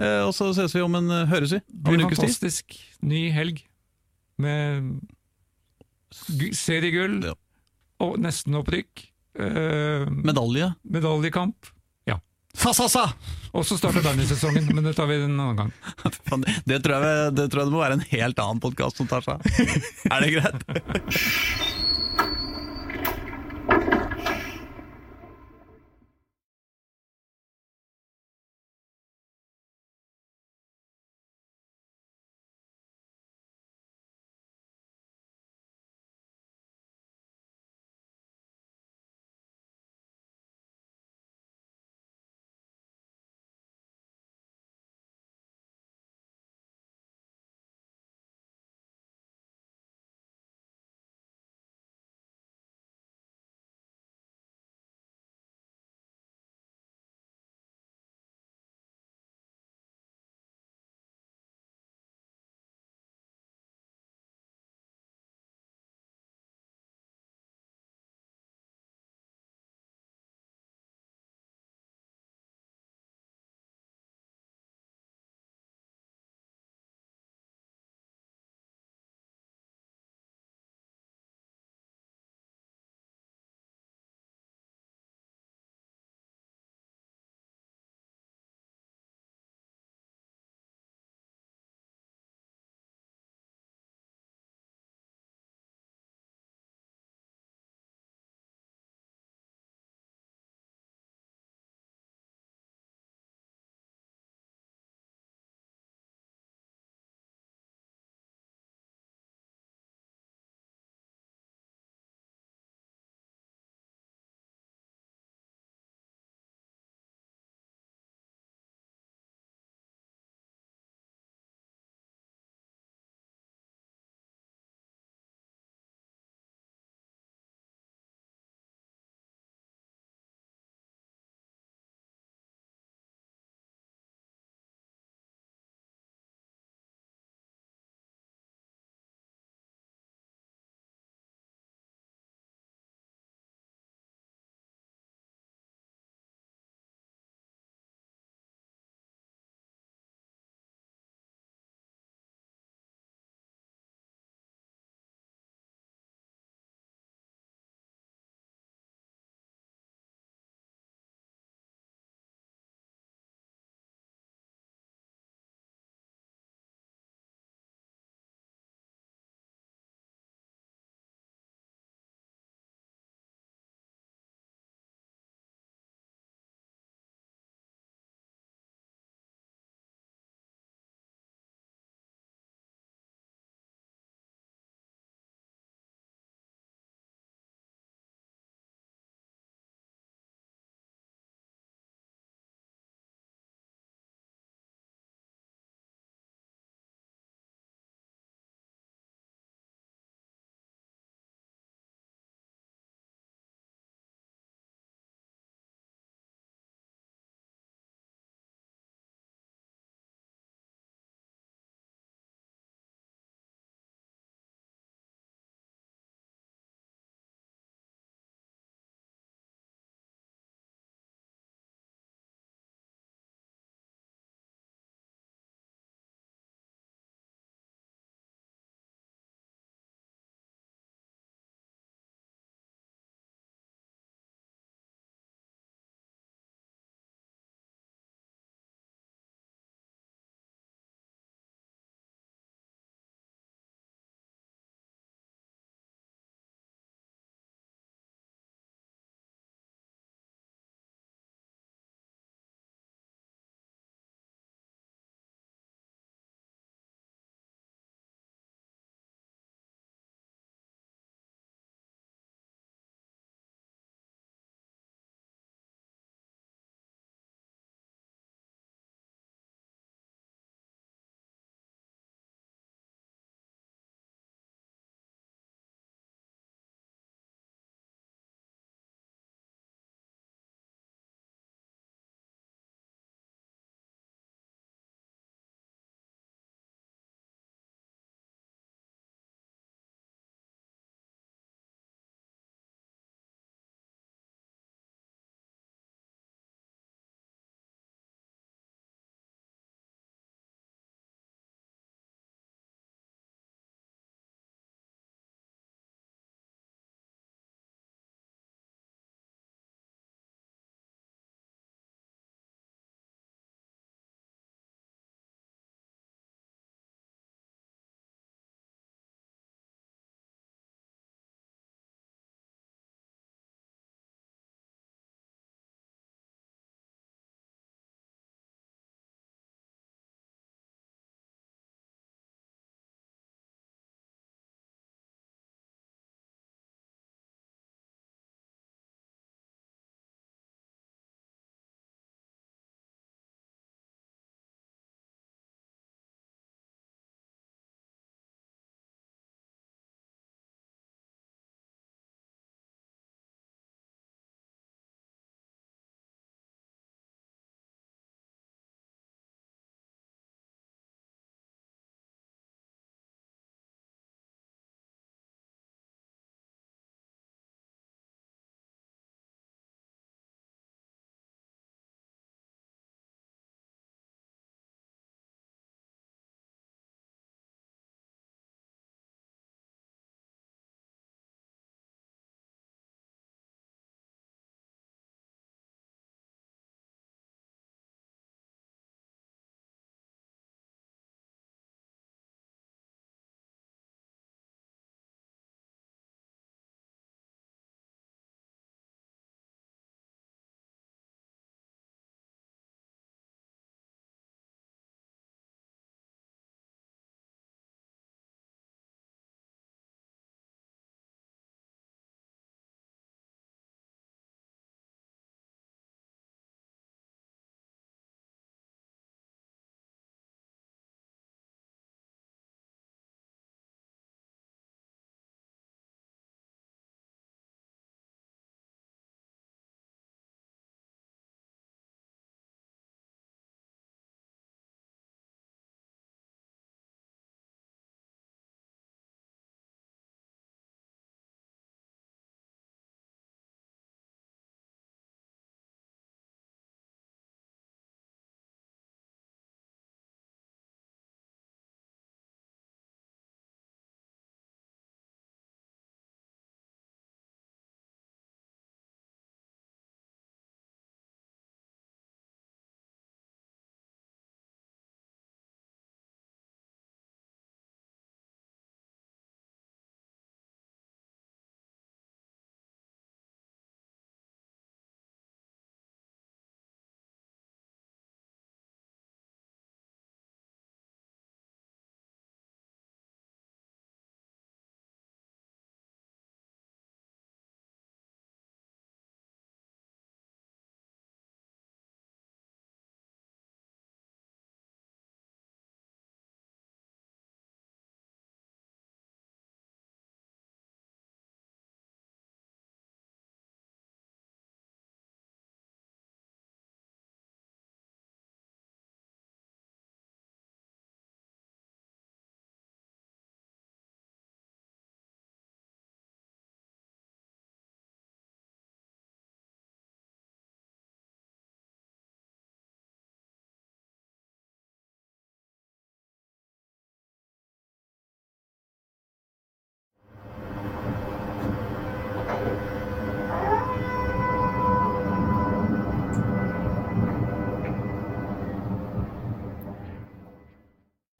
Eh, og så ses vi om en eh, høres vi om en ukes tid.
fantastisk ny helg med gu- seriegull
Ja.
Og nesten opprykk. Eh,
Medalje.
medaljekamp. Ja.
Sa, sa, sa!
Og så starter Danny-sesongen, men det tar vi en annen gang.
Det, det, tror jeg, det tror jeg det må være en helt annen podkast som tar seg av. Er det greit?